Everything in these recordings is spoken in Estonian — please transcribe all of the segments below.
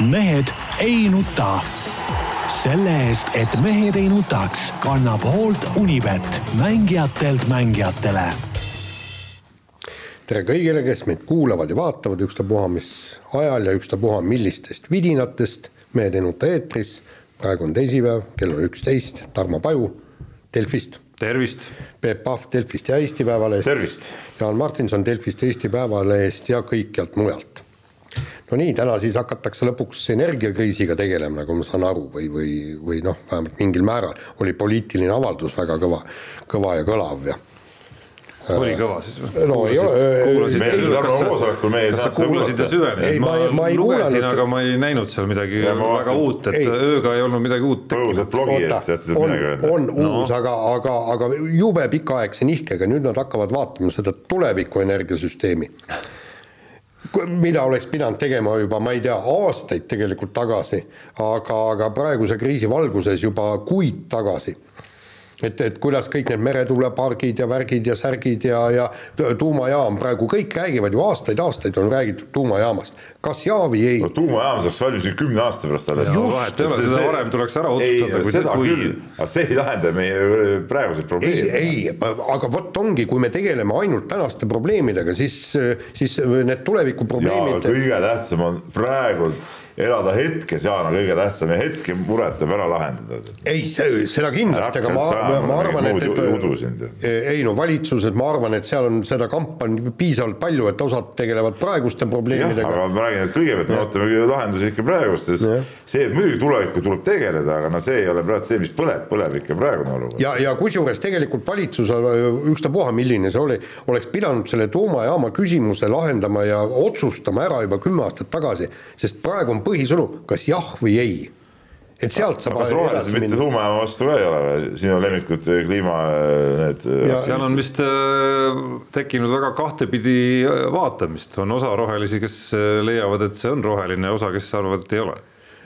mehed ei nuta. selle eest, et mehed ei nutaks, kannab hoolt Unibet, mängijatelt mängijatele. tere kõigile, kes meid kuulavad ja vaatavad ükstapuha mis ajal ja ükstapuha millistest vidinatest. mehed ei nuta eetris, praegu on teisipäev, kell on üksteist, Tarmo Paju Delfist. tervist. Peep Pahv Delfist ja Eesti Päevalehest. tervist. Jaan Martinson Delfist, Eesti Päevalehest ja kõikjalt mujalt no nii, täna siis hakatakse lõpuks energiakriisiga tegelema, nagu ma saan aru, või, või, või noh, vähemalt mingil määral oli poliitiline avaldus väga kõva, kõva ja kõlav ja oli kõva siis või? no ei ole. kuulasid, sa kuulasid ja süvenesid? ma, ma, ma lugesin, aga ma ei näinud seal midagi ja väga uut, et ei. ööga ei olnud midagi uut tekkinud. öelda. on no. uus, aga, aga, aga jube pikaaegse nihkega, nüüd nad hakkavad vaatama seda tuleviku energiasüsteemi mida oleks pidanud tegema juba, ma ei tea, aastaid tegelikult tagasi, aga, aga praeguse kriisi valguses juba kuid tagasi et, et kuidas kõik need meretuulepargid ja värgid ja särgid ja, ja tuumajaam praegu kõik räägivad ju aastaid-aastaid on räägitud tuumajaamast, kas jaa või ei no,. tuumajaam saaks valmis ju kümne aasta pärast alles. ole, seda varem tuleks ära otsustada. ei, seda kui... küll, aga see ei lahenda meie praeguseid probleeme. ei, ei, aga vot ongi, kui me tegeleme ainult tänaste probleemidega, siis, siis need tulevikuprobleemid. kõige tähtsam on praegu elada hetkes, Jaan, on kõige tähtsam ja hetke mured tuleb ära lahendada. ei, seda kindlasti, aga ma, ma arvan, et, et ei no valitsused, ma arvan, et seal on seda kampa on piisavalt palju, et osad tegelevad praeguste probleemidega. aga ma räägin, et kõigepealt me ootame lahendusi ikka praegustes, see, et muidugi tulevikku tuleb tegeleda, aga no see ei ole praegu see, mis põleb, põleb ikka praegune olukord. ja, ja kusjuures tegelikult valitsusel, ükstapuha, milline see oli, oleks pidanud selle tuumajaama küsimuse lahendama ja otsustama ära juba kümme aastat tagasi, sest praegu on põhisõnum, kas jah või ei. et sealt saab kas rohelised mitte tuumajaama vastu ka ei ole või, sinu lemmikud kliima need ja, seal on vist äh, tekkinud väga kahtepidi vaatamist, on osa rohelisi, kes leiavad, et see on roheline, osa, kes arvavad, et ei ole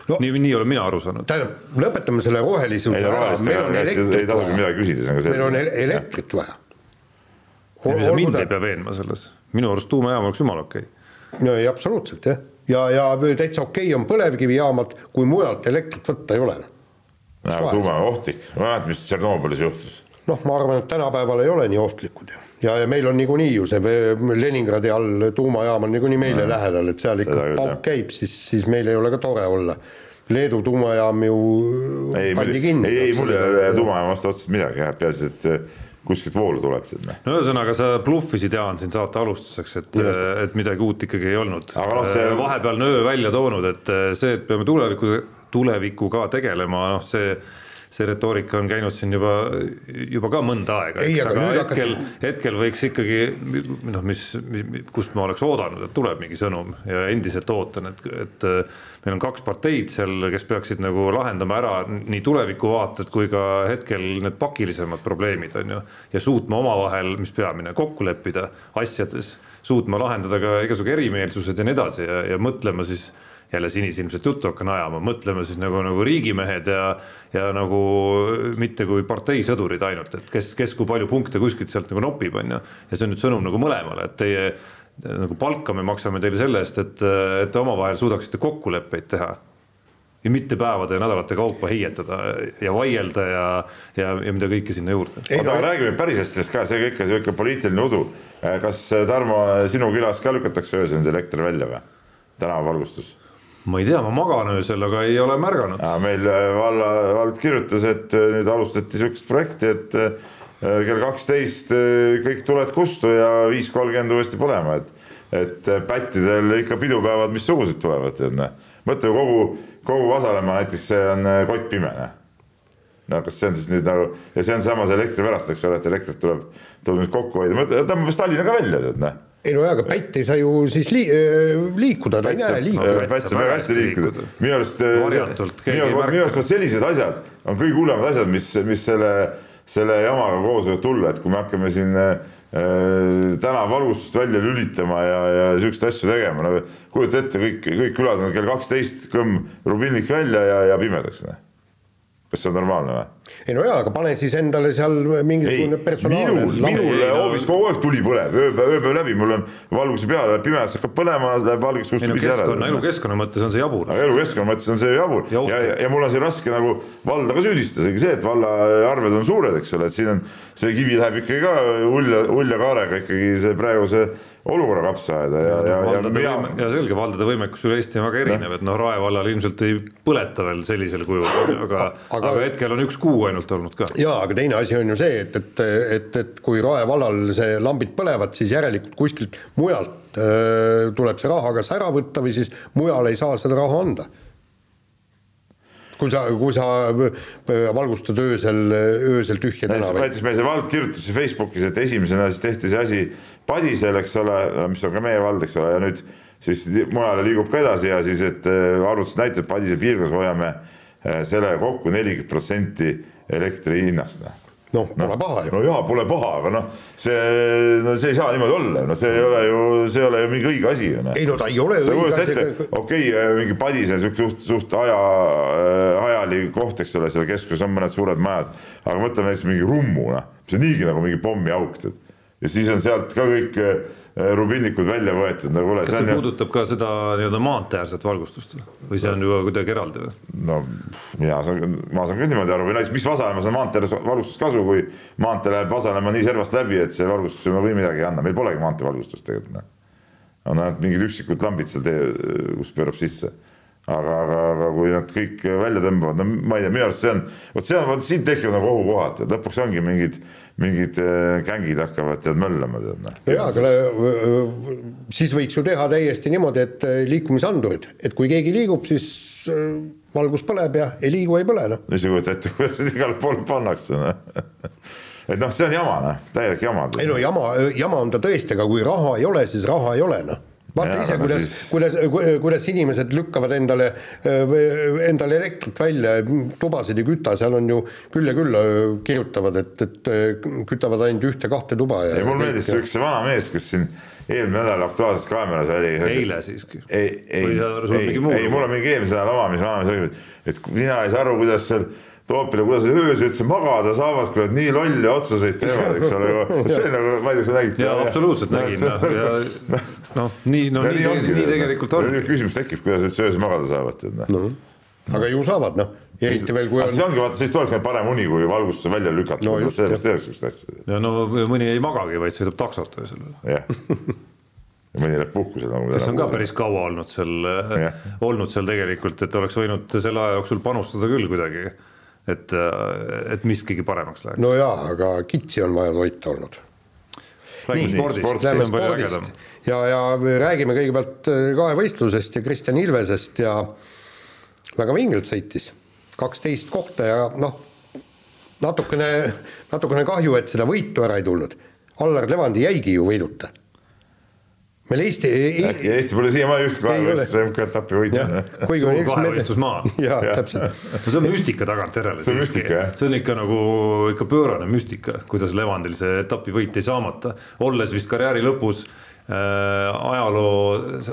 no, nii, nii olen mina aru saanud. tähendab, lõpetame selle rohelisuse ei, ära, meil on elektrit ei tasugi midagi küsida, see on ka selge. meil on elektrit vaja. mind ei pea veenma selles, minu arust tuumajaam oleks jumala okei okay.. no ei, absoluutselt jah ja, ja täitsa okei okay on põlevkivijaamad, kui mujalt elektrit võtta ei ole. no tuuma on ohtlik, mäletad, mis Tšernobõlis juhtus? noh, ma arvan, et tänapäeval ei ole nii ohtlikud ju. ja, ja meil on niikuinii ju see Leningradi all tuumajaam on niikuinii meile no, lähedal, et seal ikka pauk käib, siis, siis meil ei ole ka tore olla. Leedu tuumajaam ju ei, pandi kinni. ei, ei mul ei ole tuumajaama vastu otseselt midagi, jah, peaasi, et kuskilt voolu tuleb no ühesõnaga, sa bluffisid, Jaan, siin saate alustuseks, et, et midagi uut ikkagi ei olnud. No, see... vahepeal on öö välja toonud, et see, et peame tuleviku, tulevikuga tegelema, noh, see see retoorika on käinud siin juba, juba ka mõnda aega, eks, aga, aga hetkel hakati..., hetkel võiks ikkagi noh, mis, mis, kust ma oleks oodanud, et tuleb mingi sõnum ja endiselt ootan, et, et meil on kaks parteid seal, kes peaksid nagu lahendama ära nii tulevikuvaated kui ka hetkel need pakilisemad probleemid on ju. ja suutma omavahel, mis peamine, kokku leppida asjades, suutma lahendada ka igasugu erimeelsused ja nii edasi ja, ja mõtlema siis jälle sinisilmset juttu hakkan ajama, mõtleme siis nagu, nagu riigimehed ja, ja nagu mitte kui parteisõdurid ainult, et kes, kes kui palju punkte kuskilt sealt nagu nopib, on ju. ja see on nüüd sõnum nagu mõlemale, et teie nagu palka me maksame teile selle eest, et, et te omavahel suudaksite kokkuleppeid teha ja mitte päevade ja nädalate kaupa heietada ja vaielda ja, ja, ja mida kõike sinna juurde. oota, aga räägime päris asjadest ka, see kõik on sihuke poliitiline udu. kas Tarmo, sinu külas ka lükatakse öösel nüüd elekter välja või? tänavavalgustus ma ei tea, ma magan öösel, aga ei ole märganud. meil äh, valla, vald kirjutas, et äh, nüüd alustati sihukest projekti, et äh, kell kaksteist kõik tuled kustu ja viis kolmkümmend uuesti põlema, et, et pättidel ikka pidupäevad missugused tulevad, tead noh. mõtle kogu, kogu Vasalemma näiteks see on kottpime, noh. No kas see on siis nüüd nagu ja see on samas elektri pärast, eks ole, et elektrit tuleb, tuleb nüüd kokku hoida, tõmbame siis Tallinna ka välja, tead noh. Ei no jaa, aga pätt ei saa ju siis lii, liikuda, ta ei näe liikuda. pätt saab väga hästi liikuda, minu arust, minu, minu arust vot sellised asjad on kõige hullemad asjad, mis, mis selle, selle jamaga koos võivad tulla, et kui me hakkame siin äh, tänavavalgustust välja lülitama ja, ja siukseid asju tegema, no kujuta ette, kõik, kõik külad on kell kaksteist, kõmm rubinnik välja ja, ja pimedaks, noh. Kas see on normaalne või? Ei no jaa, aga pane siis endale seal mingisugune personaalne minul, minul hoovis kogu aeg tuli põleb, ööpäev, ööpäev läbi, mul on valguse peal, läheb pimedaks, hakkab põlema, läheb valgeks, kustub ise ära. elukeskkonna mõttes on see jabur. elukeskkonna mõttes on see jabur ja, ja, ja, ja mul on siin raske nagu valda ka süüdistada, isegi see, et valla arved on suured, eks ole, et siin on, see kivi läheb ikkagi ka ulja, ulja kaarega ikkagi see praegu see olukorra kapsa ajada ja, ja, ja, ja mina. ja selge, valdade võimekus üle Eesti on väga erinev, et noh, Rae vallal ilmselt ei põleta veel sellisel kujul, aga, aga, aga hetkel on üks kuu ainult olnud ka. jaa, aga teine asi on ju see, et, et, et, et kui Rae vallal see lambid põlevad, siis järelikult kuskilt mujalt äh, tuleb see raha kas ära võtta või siis mujal ei saa seda raha anda kui sa, kui sa äh, valgustad öösel, öösel tühja tänavaid. näiteks meil see vald kirjutas Facebookis, et esimesena siis tehti see asi Padisel, eks ole, mis on ka meie vald, eks ole, ja nüüd siis mujale liigub ka edasi ja siis, et äh, arvutused näitavad, Padise piirkonnas hoiame sellega kokku nelikümmend protsenti elektri hinnast noh noh, pole no, paha ju. no jaa, pole paha, aga noh, see, no see ei saa niimoodi olla, no see ei ole ju, see ei ole ju mingi õige asi ju noh. ei no ta ei ole sa õige asi. okei okay,, äh, mingi Padise sihuke suht, suht aja, ajali koht, eks ole, seal keskuses on mõned suured majad, aga mõtleme näiteks mingi Rummu, noh, see on niigi nagu mingi pommiauk, tead ja siis on sealt ka kõik äh, rubinnikud välja võetud nagu üle. kas see, see puudutab ka seda nii-öelda maanteeäärset valgustust või see on juba kuidagi eraldi või? no mina saan, ma saan küll niimoodi aru või näiteks mis Vasalemmas on maantee valgustust kasu, kui maantee läheb Vasalemma nii servast läbi, et see valgustus või midagi ei anna, meil polegi maanteevalgustust tegelikult noh. on ainult mingid üksikud lambid seal tee, kus pöörab sisse aga, aga, aga kui nad kõik välja tõmbavad, no ma ei tea, minu arust see on, vot see on, vot siin tekivad nagu ohukohad, et lõpuks ongi mingid mingid äh, gängid hakkavad tead möllama tead noh. jaa, aga siis võiks ju teha täiesti niimoodi, et äh, liikumisandurid, et kui keegi liigub, siis äh, valgus põleb ja ei liigu, ei põle noh. mis sa kujutad ette, kuidas seda igale poole pannakse noh et noh, see on jama noh, täielik jama. ei no jama, jama on ta tõesti, aga kui raha ei ole, siis raha ei ole noh vaata ise, kuidas siis..., kuidas, kuidas inimesed lükkavad endale, endale elektrit välja, tubasid ei küta, seal on ju küll ja küll kirjutavad, et, et kütavad ainult ühte-kahte tuba. ei, mulle meeldis see üks vana mees, kes siin eelmine nädal Aktuaalses Kaameras oli. eile siiski. ei, ei, ei, ei, mul on mingi eelmise nädala oma, mis vanamees räägib, et mina ei saa aru, kuidas seal Toopile, kuidas öösel üldse magada saavad, kui nad nii lolle otsuseid teevad, eks ole, see nagu, ma ei tea, sa nägid seda? jaa, absoluutselt nägin, noh, ja noh, nii, no nii, nii, nii, nii tegelikult on. küsimus tekib, kuidas üldse öösel magada saavad, tead noh no.. aga ju saavad, noh, eriti veel, kui on. siis ongi, vaata, siis tulebki parem uni, kui valgustuse välja lükata no,. sellepärast tehakse siukseid asju. ja no mõni ei magagi, vaid sõidab taksot öösel. jah ja mõni läheb puhkusele nagu. kes on ka päris kaua olnud seal, olnud seal tegelikult, et oleks võinud selle aja jooksul panustada küll kuidagi et, et miskigi paremaks läheks. no jaa, aga kitsi on vaja toita olnud. räägime spordist, see on palju ägedam. ja, ja räägime kõigepealt äh, kahevõistlusest ja Kristjan Ilvesest ja väga vingelt sõitis, kaksteist kohta ja noh, natukene, natukene kahju, et seda võitu ära ei tulnud. Allar Levandi jäigi ju võiduta meil Eesti ei.... äkki Eesti pole siiamaani ühtegi kahevõistluse MK-etappi võitnud. suur kahevõistlusmaa. jaa, täpselt. no see on müstika tagantjärele siiski. see on ikka nagu ikka pöörane müstika, kuidas Levandil see etapivõit jäi saamata, olles vist karjääri lõpus äh, ajaloo,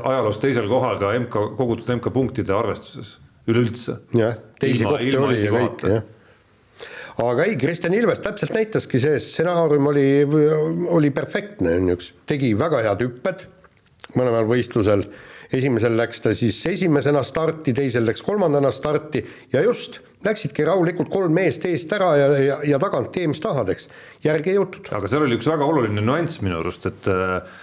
ajaloos teisel kohal ka MK, kogutud MK punktide arvestuses üleüldse. jah, teisi kohti oli ja kõik, jah aga ei, Kristjan Ilves täpselt näitaski, see stsenaarium oli, oli perfektne, on ju, tegi väga head hüpped mõlemal võistlusel. esimesel läks ta siis esimesena starti, teisel läks kolmandana starti ja just, läksidki rahulikult kolm meest eest ära ja, ja, ja tagant tee, mis tahad, eks. järgi ei jõutud. aga seal oli üks väga oluline nüanss minu arust, et äh,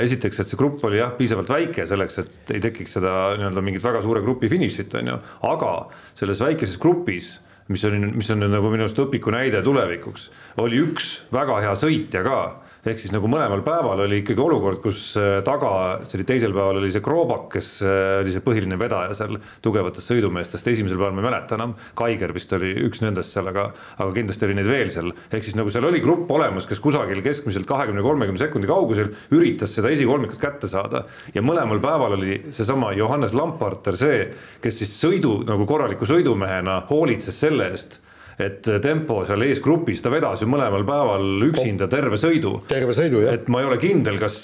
esiteks, et see grupp oli jah, piisavalt väike selleks, et ei tekiks seda nii-öelda mingit väga suure grupi finišit, on ju, aga selles väikeses grupis mis on, mis on nagu minu arust õpiku näide tulevikuks, oli üks väga hea sõitja ka ehk siis nagu mõlemal päeval oli ikkagi olukord, kus äh, taga, see oli teisel päeval oli see Kroobak, kes äh, oli see põhiline vedaja seal tugevatest sõidumeestest, esimesel päeval ma ei mäleta enam, Kaiger vist oli üks nendest seal, aga, aga kindlasti oli neid veel seal. ehk siis nagu seal oli grupp olemas, kes kusagil keskmiselt kahekümne, kolmekümne sekundi kaugusel üritas seda esikolmikut kätte saada. ja mõlemal päeval oli seesama Johannes Lamparter see, kes siis sõidu nagu korraliku sõidumehena hoolitses selle eest et tempo seal eesgrupis, ta vedas ju mõlemal päeval üksinda terve sõidu. terve sõidu, jah. et ma ei ole kindel, kas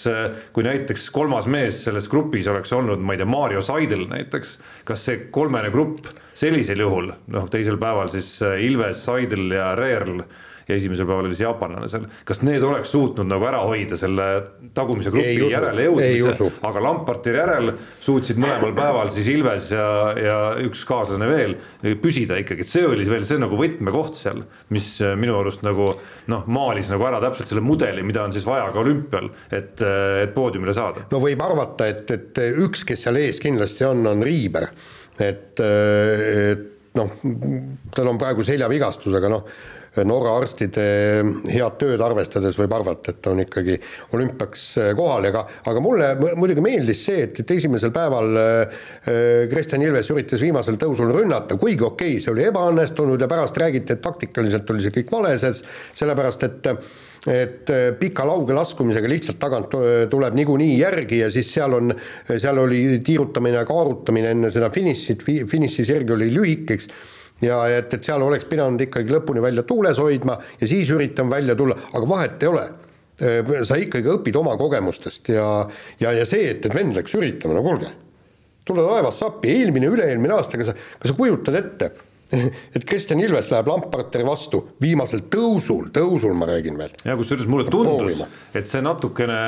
kui näiteks kolmas mees selles grupis oleks olnud, ma ei tea, Mario Seidel näiteks, kas see kolmene grupp sellisel juhul, noh, teisel päeval siis Ilves, Seidel ja Reerl ja esimesel päeval oli siis jaapanlane seal, kas need oleks suutnud nagu ära hoida selle tagumise grupi järele jõudmise, aga Lamparti järel suutsid mõlemal päeval siis Ilves ja, ja üks kaaslane veel püsida ikkagi, et see oli veel see nagu võtmekoht seal, mis minu arust nagu noh, maalis nagu ära täpselt selle mudeli, mida on siis vaja ka olümpial, et, et poodiumile saada. no võib arvata, et, et üks, kes seal ees kindlasti on, on Riiber, et, et noh, tal on praegu seljavigastus, aga noh, Norra arstide head tööd arvestades võib arvata, et ta on ikkagi olümpiaks äh, kohal, aga, aga mulle muidugi meeldis see, et, et esimesel päeval äh, Kristjan Ilves üritas viimasel tõusul rünnata, kuigi okei okay,, see oli ebaõnnestunud ja pärast räägiti, et taktikaliselt oli see kõik vale, sellepärast et et pika lauge laskumisega lihtsalt tagant tuleb niikuinii järgi ja siis seal on, seal oli tiirutamine ja kaarutamine enne seda finišit, finišisirg oli lühike, eks ja et, et seal oleks pidanud ikkagi lõpuni välja tuules hoidma ja siis üritan välja tulla, aga vahet ei ole. Sa ikkagi õpid oma kogemustest ja, ja, ja see, et, et vend läks üritama, no kuulge, tule taevas appi, eelmine, üle-eelmine aasta, kas sa, kas sa kujutad ette, et Kristjan Ilves läheb Lamparteri vastu viimasel tõusul, tõusul ma räägin veel. ja kusjuures mulle tundus, et see natukene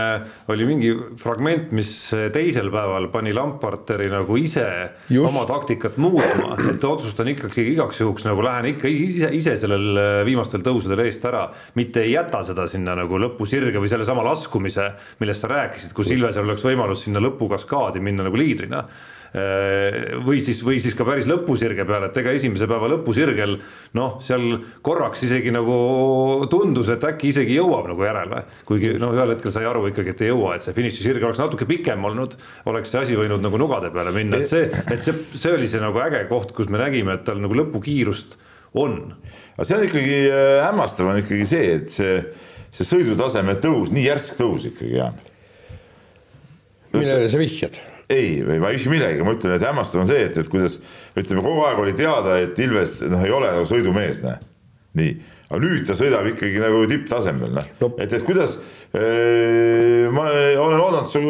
oli mingi fragment, mis teisel päeval pani Lamparteri nagu ise Just. oma taktikat muutma, et otsustan ikkagi igaks juhuks nagu lähen ikka ise, ise sellel äh, viimastel tõusudel eest ära, mitte ei jäta seda sinna nagu lõpusirge või sellesama laskumise, millest sa rääkisid, kus Ilvesel oleks võimalus sinna lõpukaskaadi minna nagu liidrina või siis, või siis ka päris lõpusirge peale, et ega esimese päeva lõpusirgel noh, seal korraks isegi nagu tundus, et äkki isegi jõuab nagu järele. kuigi noh, ühel hetkel sai aru ikkagi, et ei jõua, et see finišisirge oleks natuke pikem olnud, oleks see asi võinud nagu nugade peale minna, et see, et see, see oli see nagu äge koht, kus me nägime, et tal nagu lõpukiirust on. aga see on ikkagi äh, hämmastav on ikkagi see, et see, see sõidutaseme tõus, nii järsk tõus ikkagi, Jaan. millele sa vihjad? Ei, ma ei ütle midagi, ma ütlen, et hämmastav on see, et, et kuidas ütleme, kogu aeg oli teada, et Ilves noh, ei ole nagu sõidumees, noh. nii, aga nüüd ta sõidab ikkagi nagu tipptasemel, noh no., et, et kuidas ee, ma olen oodanud,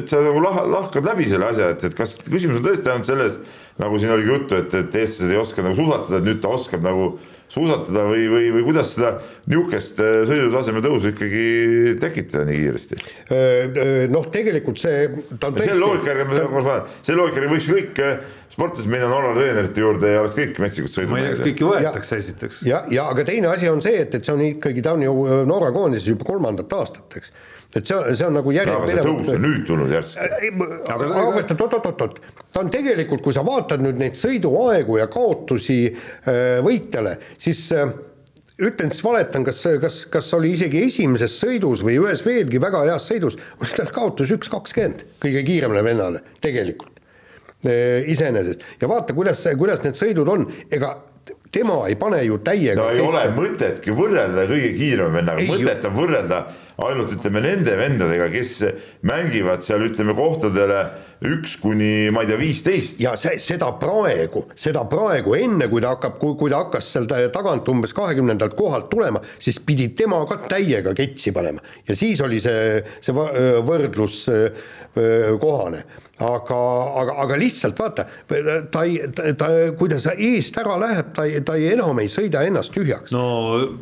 et sa nagu lah, lahkad läbi selle asja, et, et kas küsimus on tõesti ainult selles, nagu siin oligi juttu, et, et eestlased ei oska nagu suusatada, et nüüd ta oskab nagu suusatada või, või, või kuidas seda niisugust äh, sõidutaseme tõusu ikkagi tekitada nii kiiresti? noh, tegelikult see. selle loogika järgi, selle loogika järgi võiks kõik äh, sportlased minna Norra treenerite juurde ja oleks kõik metsikud sõidumehed. ma ei tea, kas kõiki võetakse esiteks. ja, ja aga teine asi on see, et, et see on ikkagi, ta on ju äh, Norra koondises juba kolmandat aastat, eks et see on, see on nagu järjest. aga see tõus on nüüd tulnud järsku. aga arvestad, oot-oot-oot, ta on tegelikult, kui sa vaatad nüüd neid sõiduaegu ja kaotusi äh, võitjale, siis äh, ütlen siis valetan, kas, kas, kas oli isegi esimeses sõidus või ühes veelgi väga heas sõidus, oli tal kaotus üks kakskümmend kõige kiiremale vennale tegelikult äh, iseenesest ja vaata, kuidas, kuidas need sõidud on, ega tema ei pane ju täiega. no ei ole mõtetki võrrelda kõige kiirema vennaga, mõtet on võrrelda ainult ütleme nende vendadega, kes mängivad seal ütleme kohtadele üks kuni ma ei tea, viisteist. ja see, seda praegu, seda praegu enne, kui ta hakkab, kui ta hakkas seal tagant umbes kahekümnendalt kohalt tulema, siis pidi tema ka täiega ketsi panema ja siis oli see, see võrdlus kohane aga, aga, aga lihtsalt vaata, ta ei, ta, kui ta eest ära läheb, ta ei, ta ei, enam ei sõida ennast tühjaks. no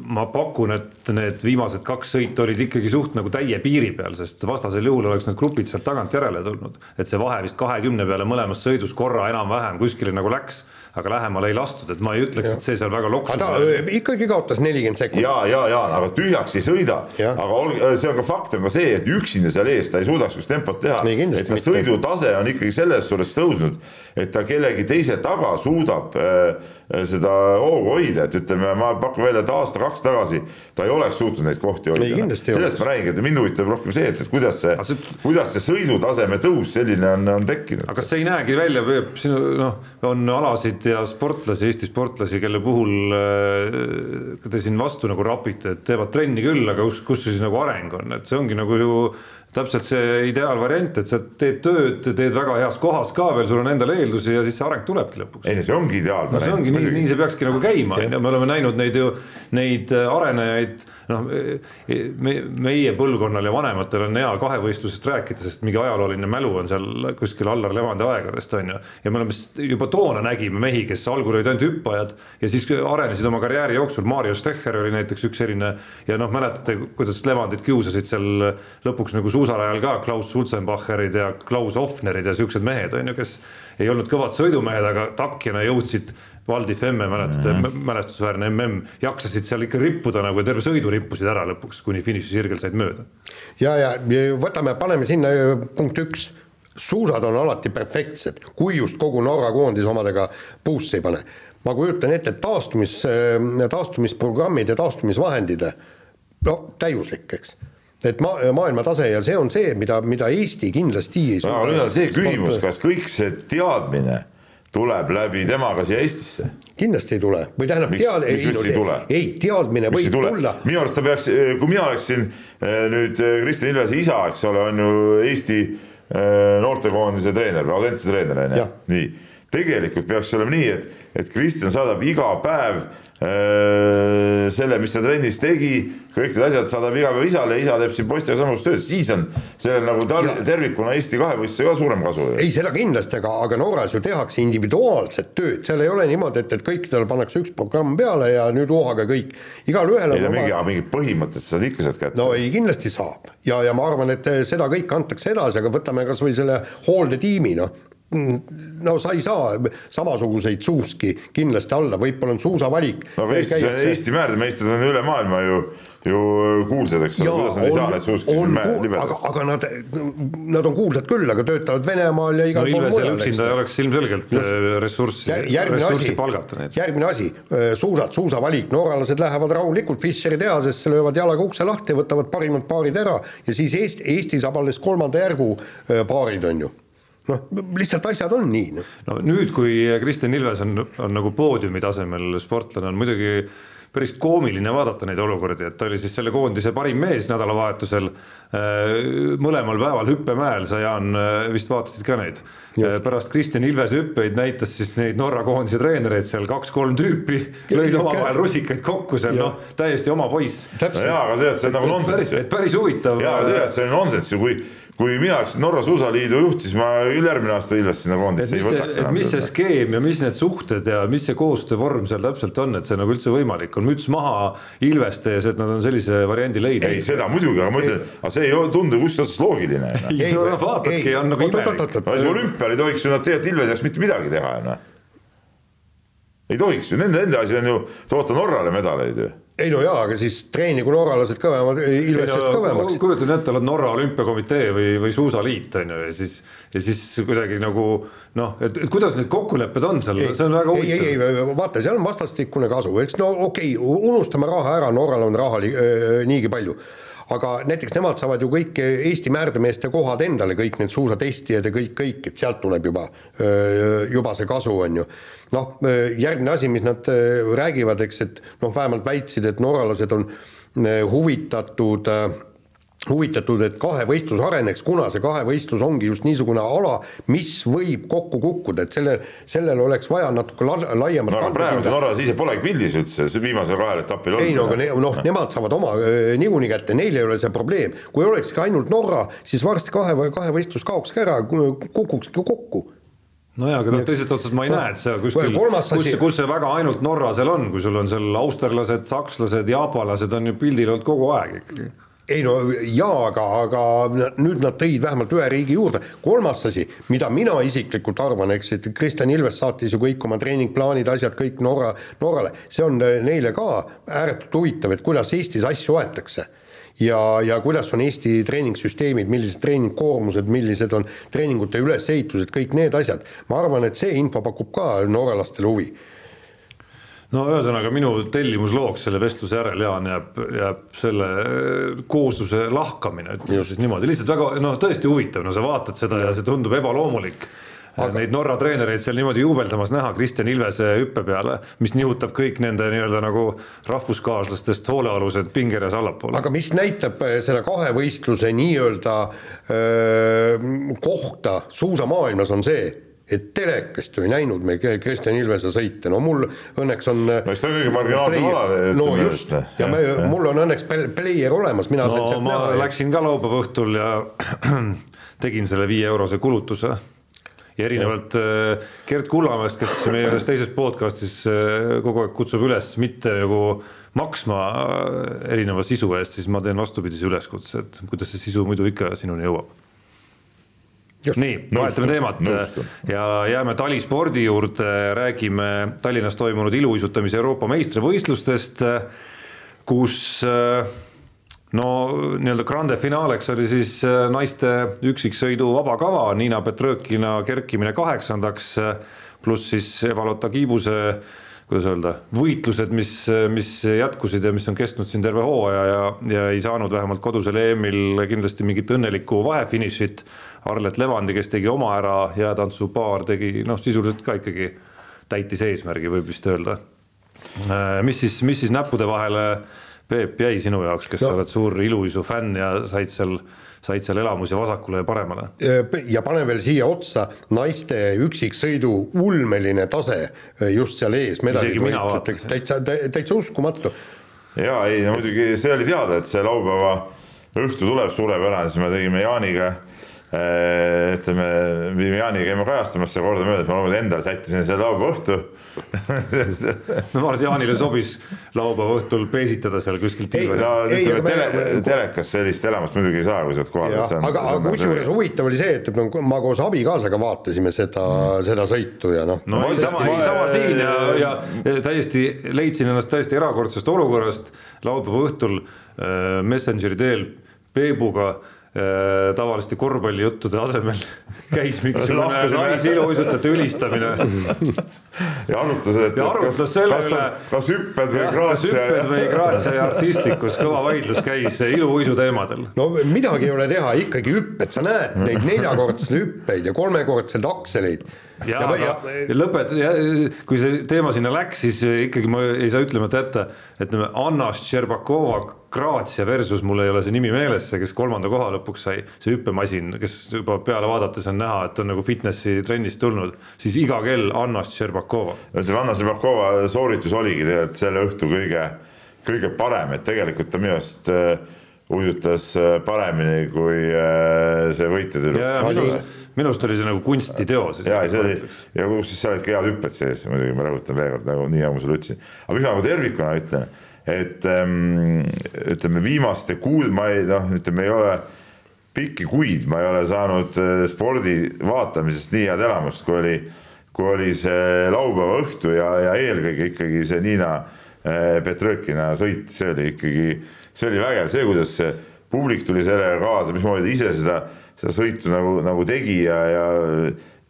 ma pakun, et need viimased kaks sõitu olid ikkagi suht nagu täie piiri peal, sest vastasel juhul oleks need grupid sealt tagant järele tulnud. et see vahe vist kahekümne peale mõlemas sõidus korra enam-vähem kuskile nagu läks aga lähemale ei lastud, et ma ei ütleks, et see seal väga loksus. ta ikkagi kaotas nelikümmend sekundit. ja, ja, ja aga tühjaks ei sõida, aga olge, see on ka fakt on ka see, et üksinda seal ees ta ei suudaks just tempot teha. et ta sõidutase on ikkagi selles suhtes tõusnud, et ta kellegi teise taga suudab äh, Äh, seda hoogu hoida, et ütleme, ma pakun välja, et aasta-kaks tagasi ta ei oleks suutnud neid kohti hoida. sellest ma räägingi, et mind huvitab rohkem see, et, et kuidas see, see, kuidas see sõidutaseme tõus selline on, on tekkinud. aga kas see ei näegi välja, siin noh, on alasid ja sportlasi, Eesti sportlasi, kelle puhul äh, te siin vastu nagu rapite, et teevad trenni küll, aga kus, kus siis nagu areng on, et see ongi nagu ju täpselt see ideaalvariant, et sa teed tööd, teed väga heas kohas ka veel, sul on endal eeldusi ja siis see areng tulebki lõpuks. ei no see ongi ideaalvariant no,. see ongi nii, nii see peakski nagu käima, on ju, me oleme näinud neid ju, neid äh, arenejaid noh, me, meie põlvkonnal ja vanematel on hea kahevõistlusest rääkida, sest mingi ajalooline mälu on seal kuskil Allar Levandi aegadest on ju. ja me oleme juba toona nägime mehi, kes algul olid ainult hüppajad ja siis arenesid oma karjääri jooksul, Mario Stecher oli näiteks üks selline. ja noh, mäletate, kuidas Levandit kiusasid seal lõpuks nagu suusarajal ka Klaus Sulzenbacherid ja Klaus Offnerid ja siuksed mehed on ju, kes ei olnud kõvad sõidumehed, aga takjana jõudsid Valdi Femme, mäletate mm, -hmm. mälestusväärne mm, jaksasid seal ikka rippuda nagu ja terve sõidu rippusid ära lõpuks, kuni finišisirgel said mööda. ja, ja võtame, paneme sinna punkt üks, suusad on alati perfektsed, kui just kogu Norra koondis omadega puusse ei pane. ma kujutan ette, et taastumis, taastumisprogrammid ja taastumisvahendid, no täiuslik, eks et ma, maailma tase ja see on see, mida, mida Eesti kindlasti ei suuda. aga nüüd on see küsimus, kas kõik see teadmine tuleb läbi temaga siia Eestisse? kindlasti ei tule või tähendab tead-, ei, ei, ei, ei, teadmine võib tulla. minu arust ta peaks, kui mina oleksin eh, nüüd eh, Kristjan Ilvese isa, eks ole, on ju Eesti eh, noortekoondise treener, Audentse treener on ju, nii. Tegelikult peaks olema nii, et, et Kristjan saadab iga päev Äh, selle, mis ta trennis tegi, kõik need asjad saadab iga päev isale isa teeb siin poistega samasugust tööd, siis on sellel nagu tal, tervikuna Eesti kahevõistluse ka suurem kasu. ei, seda kindlasti, aga, aga Norras ju tehakse individuaalset tööd, seal ei ole niimoodi, et, et kõikidele pannakse üks programm peale ja nüüd vohaga kõik. igalühel on. mingi, mingid põhimõtted sa saad ikka sealt kätte. no ei, kindlasti saab ja, ja ma arvan, et seda kõike antakse edasi, aga võtame kasvõi selle hooldetiimi, noh no sa ei saa samasuguseid suuski kindlasti alla, võib-olla on suusavalik. no aga Eestis on Eesti määrdemeistrid on üle maailma ju, ju kuulsad, eks ole, kuidas nad ei saa neid suuski siin libedaks. aga, aga nad, nad on kuulsad küll, aga töötavad Venemaal ja igal no, pool mujal. üksinda ei oleks ilmselgelt äh, ressurssi, ressurssi palgata neid. järgmine asi, äh, suusad, suusavalik, norralased lähevad rahulikult Fischeri tehasesse, löövad jalaga ukse lahti, võtavad parimad paarid ära ja siis Eesti, Eesti saab alles kolmanda järgu äh, paarid, on ju noh, lihtsalt asjad on nii. Noh. no nüüd, kui Kristjan Ilves on, on nagu poodiumi tasemel sportlane, on muidugi päris koomiline vaadata neid olukordi, et ta oli siis selle koondise parim mees nädalavahetusel. Äh, mõlemal päeval hüppemäel, sa Jaan äh, vist vaatasid ka neid. Äh, pärast Kristjan Ilvese hüppeid näitas siis neid Norra koondise treenereid seal kaks-kolm tüüpi, lõid omavahel rusikaid kokku seal, noh, täiesti oma poiss. no jaa, aga tead, see on nagu nonsenss. päris huvitav. jaa, tead, see on nonsenss ju, kui kui mina oleksin Norra suusaliidu juht, siis ma järgmine aasta Ilvest sinna koondisse ei võtaks enam. mis see skeem ja mis need suhted ja mis see koostöövorm seal täpselt on, et see nagu üldse võimalik on, müts maha Ilveste ees, et nad on sellise variandi leidnud. ei, seda muidugi, aga ma ütlen, aga see ei tundu kuskilt otsast loogiline. ei, vaatadki, on nagu imelik. see olümpial ei tohiks ju nad tegelikult Ilves ei saaks mitte midagi teha, noh. ei tohiks ju, nende, nende asi on ju toota Norrale medaleid ju ei no jaa, aga siis treenigu norralased kõvemad, ilvesed no, kõvemaks. kujutan ette, oled Norra olümpiakomitee või, või suusaliit on ju ja siis, ja siis kuidagi nagu noh, et, kuidas need kokkulepped on seal, see on väga huvitav. ei, ei, ei vaata, seal on vastastikune kasu, eks no okei okay,, unustame raha ära, Norral on raha äh, niigi palju aga näiteks nemad saavad ju kõik Eesti määrdemeeste kohad endale, kõik need suusatestijad ja kõik, kõik, et sealt tuleb juba, juba see kasu, on ju. noh, järgmine asi, mis nad räägivad, eks, et noh, vähemalt väitsid, et norralased on huvitatud äh, huvitatud, et kahevõistlus areneks, kuna see kahevõistlus ongi just niisugune ala, mis võib kokku kukkuda, et selle, sellel oleks vaja natuke la, laiemat no praegu see Norras ise polegi pildis üldse, see viimasel kahel etapil ei no aga ne, noh, nemad saavad oma niikuinii kätte, neil ei ole see probleem. kui olekski ainult Norra, siis varsti kahe, kahevõistlus kaokski ära, kukukski kokku. Nojah, aga noh, teisest otsast ma ei no, näe, et see kuskil, kus, kus see väga ainult Norra seal on, kui sul on seal austerlased, sakslased, jaapanlased on ju pildil olnud kogu aeg ikkagi ei no jaa, aga, aga nüüd nad tõid vähemalt ühe riigi juurde. kolmas asi, mida mina isiklikult arvan, eks, et Kristjan Ilves saatis ju kõik oma treeningplaanid, asjad kõik Norra, Norrale, see on neile ka ääretult huvitav, et kuidas Eestis asju aetakse ja, ja kuidas on Eesti treeningsüsteemid, millised treeningkoormused, millised on treeningute ülesehitused, kõik need asjad. ma arvan, et see info pakub ka norralastele huvi no ühesõnaga minu tellimuslooks selle vestluse järel, Jaan, jääb, jääb selle koosluse lahkamine, ütleme siis niimoodi, lihtsalt väga noh, tõesti huvitav, no sa vaatad seda ja see tundub ebaloomulik. Aga... neid Norra treenereid seal niimoodi juubeldamas näha Kristjan Ilvese hüppe peale, mis nihutab kõik nende nii-öelda nagu rahvuskaaslastest hoolealused pingereas allapoole. aga mis näitab äh, selle kahevõistluse nii-öelda kohta suusamaailmas, on see, et telekast ju ei näinud me Kristjan Ilvese sõite, no mul õnneks on no eks ta kõige marginaalsem ala no just, ja me, mul on õnneks player olemas, mina no ma näha, läksin ka laupäeva õhtul ja tegin selle viie eurose kulutuse. Ja erinevalt ja. Äh, Gerd Kullamäest, kes meie ühes teises podcast'is äh, kogu aeg kutsub üles mitte nagu maksma äh, erineva sisu eest, siis ma teen vastupidise üleskutse, et kuidas see sisu muidu ikka sinuni jõuab nii, vahetame teemat. Nõustun. ja jääme talispordi juurde, räägime Tallinnas toimunud iluuisutamise Euroopa meistrivõistlustest, kus no nii-öelda grande finaaleks oli siis naiste üksiksõidu vabakava, Niina Petrõkina kerkimine kaheksandaks, pluss siis Eva-Lotta Kiibuse kuidas öelda, võitlused, mis, mis jätkusid ja mis on kestnud siin terve hooaja ja, ja ei saanud vähemalt kodusel EM-il kindlasti mingit õnnelikku vahefinišit Arlet Levandi, kes tegi oma ära, jäätantsupaar tegi noh, sisuliselt ka ikkagi täitis eesmärgi, võib vist öelda. Äh, mis siis, mis siis näppude vahele, Peep, jäi sinu jaoks, kes no. sa oled suur iluuisu fänn ja said seal said seal elamusi vasakule ja paremale. ja pane veel siia otsa naiste üksiksõidu ulmeline tase just seal ees. täitsa, täitsa uskumatu. ja ei no muidugi see oli teada, et see laupäeva õhtu tuleb suurepärane, siis me tegime Jaaniga Äh, ütleme, viime Jaaniga käime kajastamas seda kordamööda, et ma loomulikult endale sättisin selle laupäeva õhtu no ma arvan, et Jaanile sobis laupäeva õhtul peesitada seal kuskil tiival. no ütleme tele, telekas sellist elamust muidugi ei saa, kui sa oled kohal. aga, aga kusjuures huvitav oli see, et ma koos abikaasaga vaatasime seda mm., seda sõitu ja noh. no ei sama, ei sama siin ja, ja täiesti leidsin ennast täiesti erakordsest olukorrast laupäeva õhtul äh, Messengeri teel Peebuga äh, Äh, tavaliste korvpallijuttude asemel käis mingisugune naisiluuisutajate ülistamine. ja arutles, et, ja kas, selle kas, üle. kas hüpped või Graatsia. kas hüpped või Graatsia ja artistlikkus, kõva vaidlus käis iluuisu teemadel. no midagi ei ole teha, ikkagi hüpped, sa näed neid neljakordseid hüppeid ja kolmekordseid akseleid ja, ja, ja, ja lõpet-, kui see teema sinna läks, siis ikkagi ma ei saa ütlemata jätta, ütleme Anna Šerbakova Grazia versus mul ei ole see nimi meeles, see, kes kolmanda koha lõpuks sai, see hüppemasin, kes juba peale vaadates on näha, et on nagu fitnessi trennist tulnud, siis iga kell Anna Šerbakova. ütleme, Anna Šerbakova sooritus oligi tegelikult selle õhtu kõige, kõige parem, et tegelikult ta minu arust äh, uisutas äh, paremini kui see võitja tüdruk minu arust oli see nagu kunstiteos. ja, see oli ja kus siis seal olid ka head hüpped sees, muidugi ma rõhutan veel kord nagu nii nagu ma sulle ütlesin, aga mis ma nagu tervikuna ütlen, et ähm, ütleme viimaste kuud ma ei noh, ütleme ei ole pikki kuid ma ei ole saanud äh, spordi vaatamisest nii head elamust, kui oli, kui oli see laupäeva õhtu ja, ja eelkõige ikkagi see Niina äh, Petrõkina sõit, see oli ikkagi, see oli vägev, see, kuidas see publik tuli sellega kaasa, mismoodi ise seda seda sõitu nagu, nagu tegi ja, ja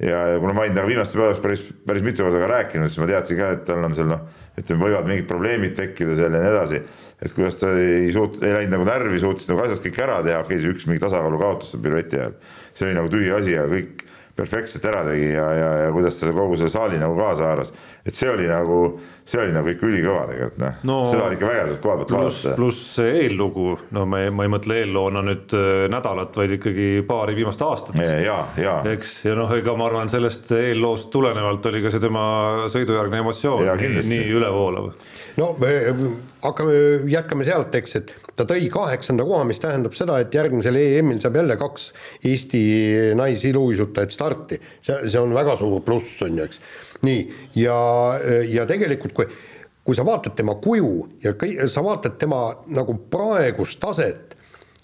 ja, ja kuna ma olin temaga viimastel päevadel päris, päris mitu korda ka rääkinud, siis ma teadsin ka, et tal on seal noh, ütleme, võivad mingid probleemid tekkida seal ja nii edasi. et kuidas ta ei suut-, ei läinud nagu närvi, suutis nagu asjad kõik ära teha, okei okay,, see üks mingi tasakaalu kaotus seal pirueti ajal. see oli nagu tühi asi ja kõik perfektselt ära tegi ja, ja, ja kuidas ta kogu selle saali nagu kaasa haaras. Et see oli nagu, see oli nagu ikka ülikõva tegelikult noh no, seda oli ikka vägev sealt koha pealt vaadata. pluss see eellugu, no ma ei, ma ei mõtle eelloona nüüd äh, nädalat, vaid ikkagi paari viimast aastat. ja, ja. eks, ja noh, ega ma arvan, sellest eelloost tulenevalt oli ka see tema sõidujärgne emotsioon nii, nii ülevoolav. no me hakkame, jätkame sealt, eks, et ta tõi kaheksanda koha, mis tähendab seda, et järgmisel EM-il saab jälle kaks Eesti naisiluuisutajat starti. see, see on väga suur pluss, on ju, eks. Nii, ja, ja tegelikult kui, kui sa vaatad tema kuju ja kõi, sa vaatad tema nagu praegust taset,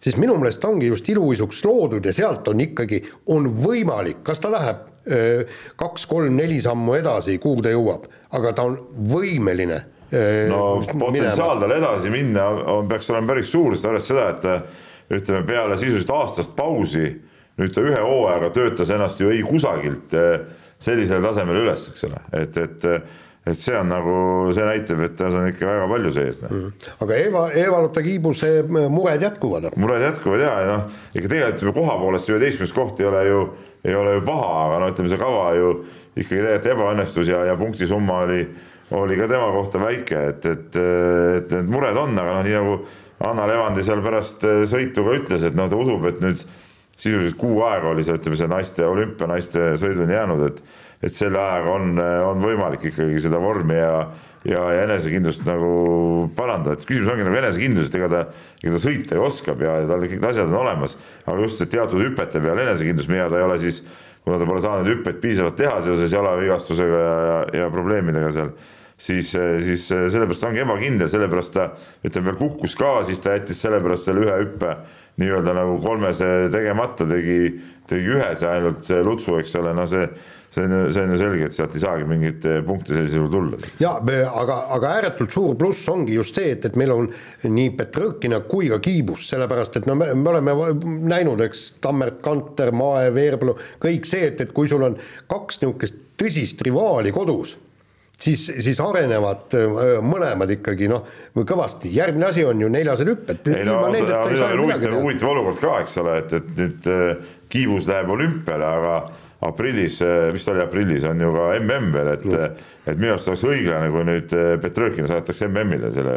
siis minu meelest ta ongi just iluuisuks loodud ja sealt on ikkagi, on võimalik, kas ta läheb kaks-kolm-neli sammu edasi, kuhu ta jõuab, aga ta on võimeline Äh, no potentsiaal tal edasi minna on, peaks olema päris suur, sest arvestades seda, et äh, ütleme peale sisuliselt aastast pausi nüüd ta ühe hooajaga töötas ennast ju ei kusagilt äh, sellisele tasemele üles, eks ole, et, et et see on nagu, see näitab, et tas on ikka väga palju sees no.. Mm. aga Eva, Eva-Lotta Kiibuse mured jätkuvad. mured jätkuvad ja, ja noh, ikka tegelikult ütleme koha poolest see üheteistkümnes koht ei ole ju ei ole ju paha, aga no ütleme, see kava ju ikkagi tegelikult ebaõnnestus ja, ja punktisumma oli, oli ka tema kohta väike, et, et, et need mured on, aga noh, nii nagu Anna Levandi seal pärast sõitu ka ütles, et noh, ta usub, et nüüd sisuliselt kuu aega oli see, ütleme see naiste olümpianaiste sõiduni jäänud, et et selle ajaga on, on võimalik ikkagi seda vormi ja ja, ja enesekindlust nagu parandada, et küsimus ongi nagu enesekindlusest, ega ta, ega ta sõita ju oskab ja tal kõik need asjad on olemas, aga just, et teatud hüpete peal enesekindlus, mida ta ei ole siis, kuna ta pole saanud hüppeid piisavalt teha seoses jalavigastusega ja, ja, ja probleemidega seal, siis, siis sellepärast ongi ebakindel, sellepärast ta ütleme kukkus ka, siis ta jättis sellepärast selle ühe hüppe nii-öelda nagu kolmese tegemata, tegi, tegi ühese ainult see Lutsu, eks ole, no see see on ju, see on ju selge, et sealt ei saagi mingeid eh, punkte sellisel juhul tulla. ja aga, aga ääretult suur pluss ongi just see, et, et meil on nii Petrõkina kui ka Kiibus, sellepärast et no me, me oleme näinud, eks, Tammert, Kanter, Mae, Veerpalu, kõik see, et, et kui sul on kaks niisugust tõsist rivaali kodus siis, siis arenevad äh, mõlemad ikkagi noh, kõvasti, järgmine asi on ju neljased hüpped. no huvitav, huvitav olukord ka, eks ole, et, et nüüd äh, Kiivus läheb olümpiale, aga aprillis, vist oli aprillis, on ju ka mm veel, et mm., et minu arust oleks õiglane, kui nüüd Petrõkin saadetakse MM-ile selle,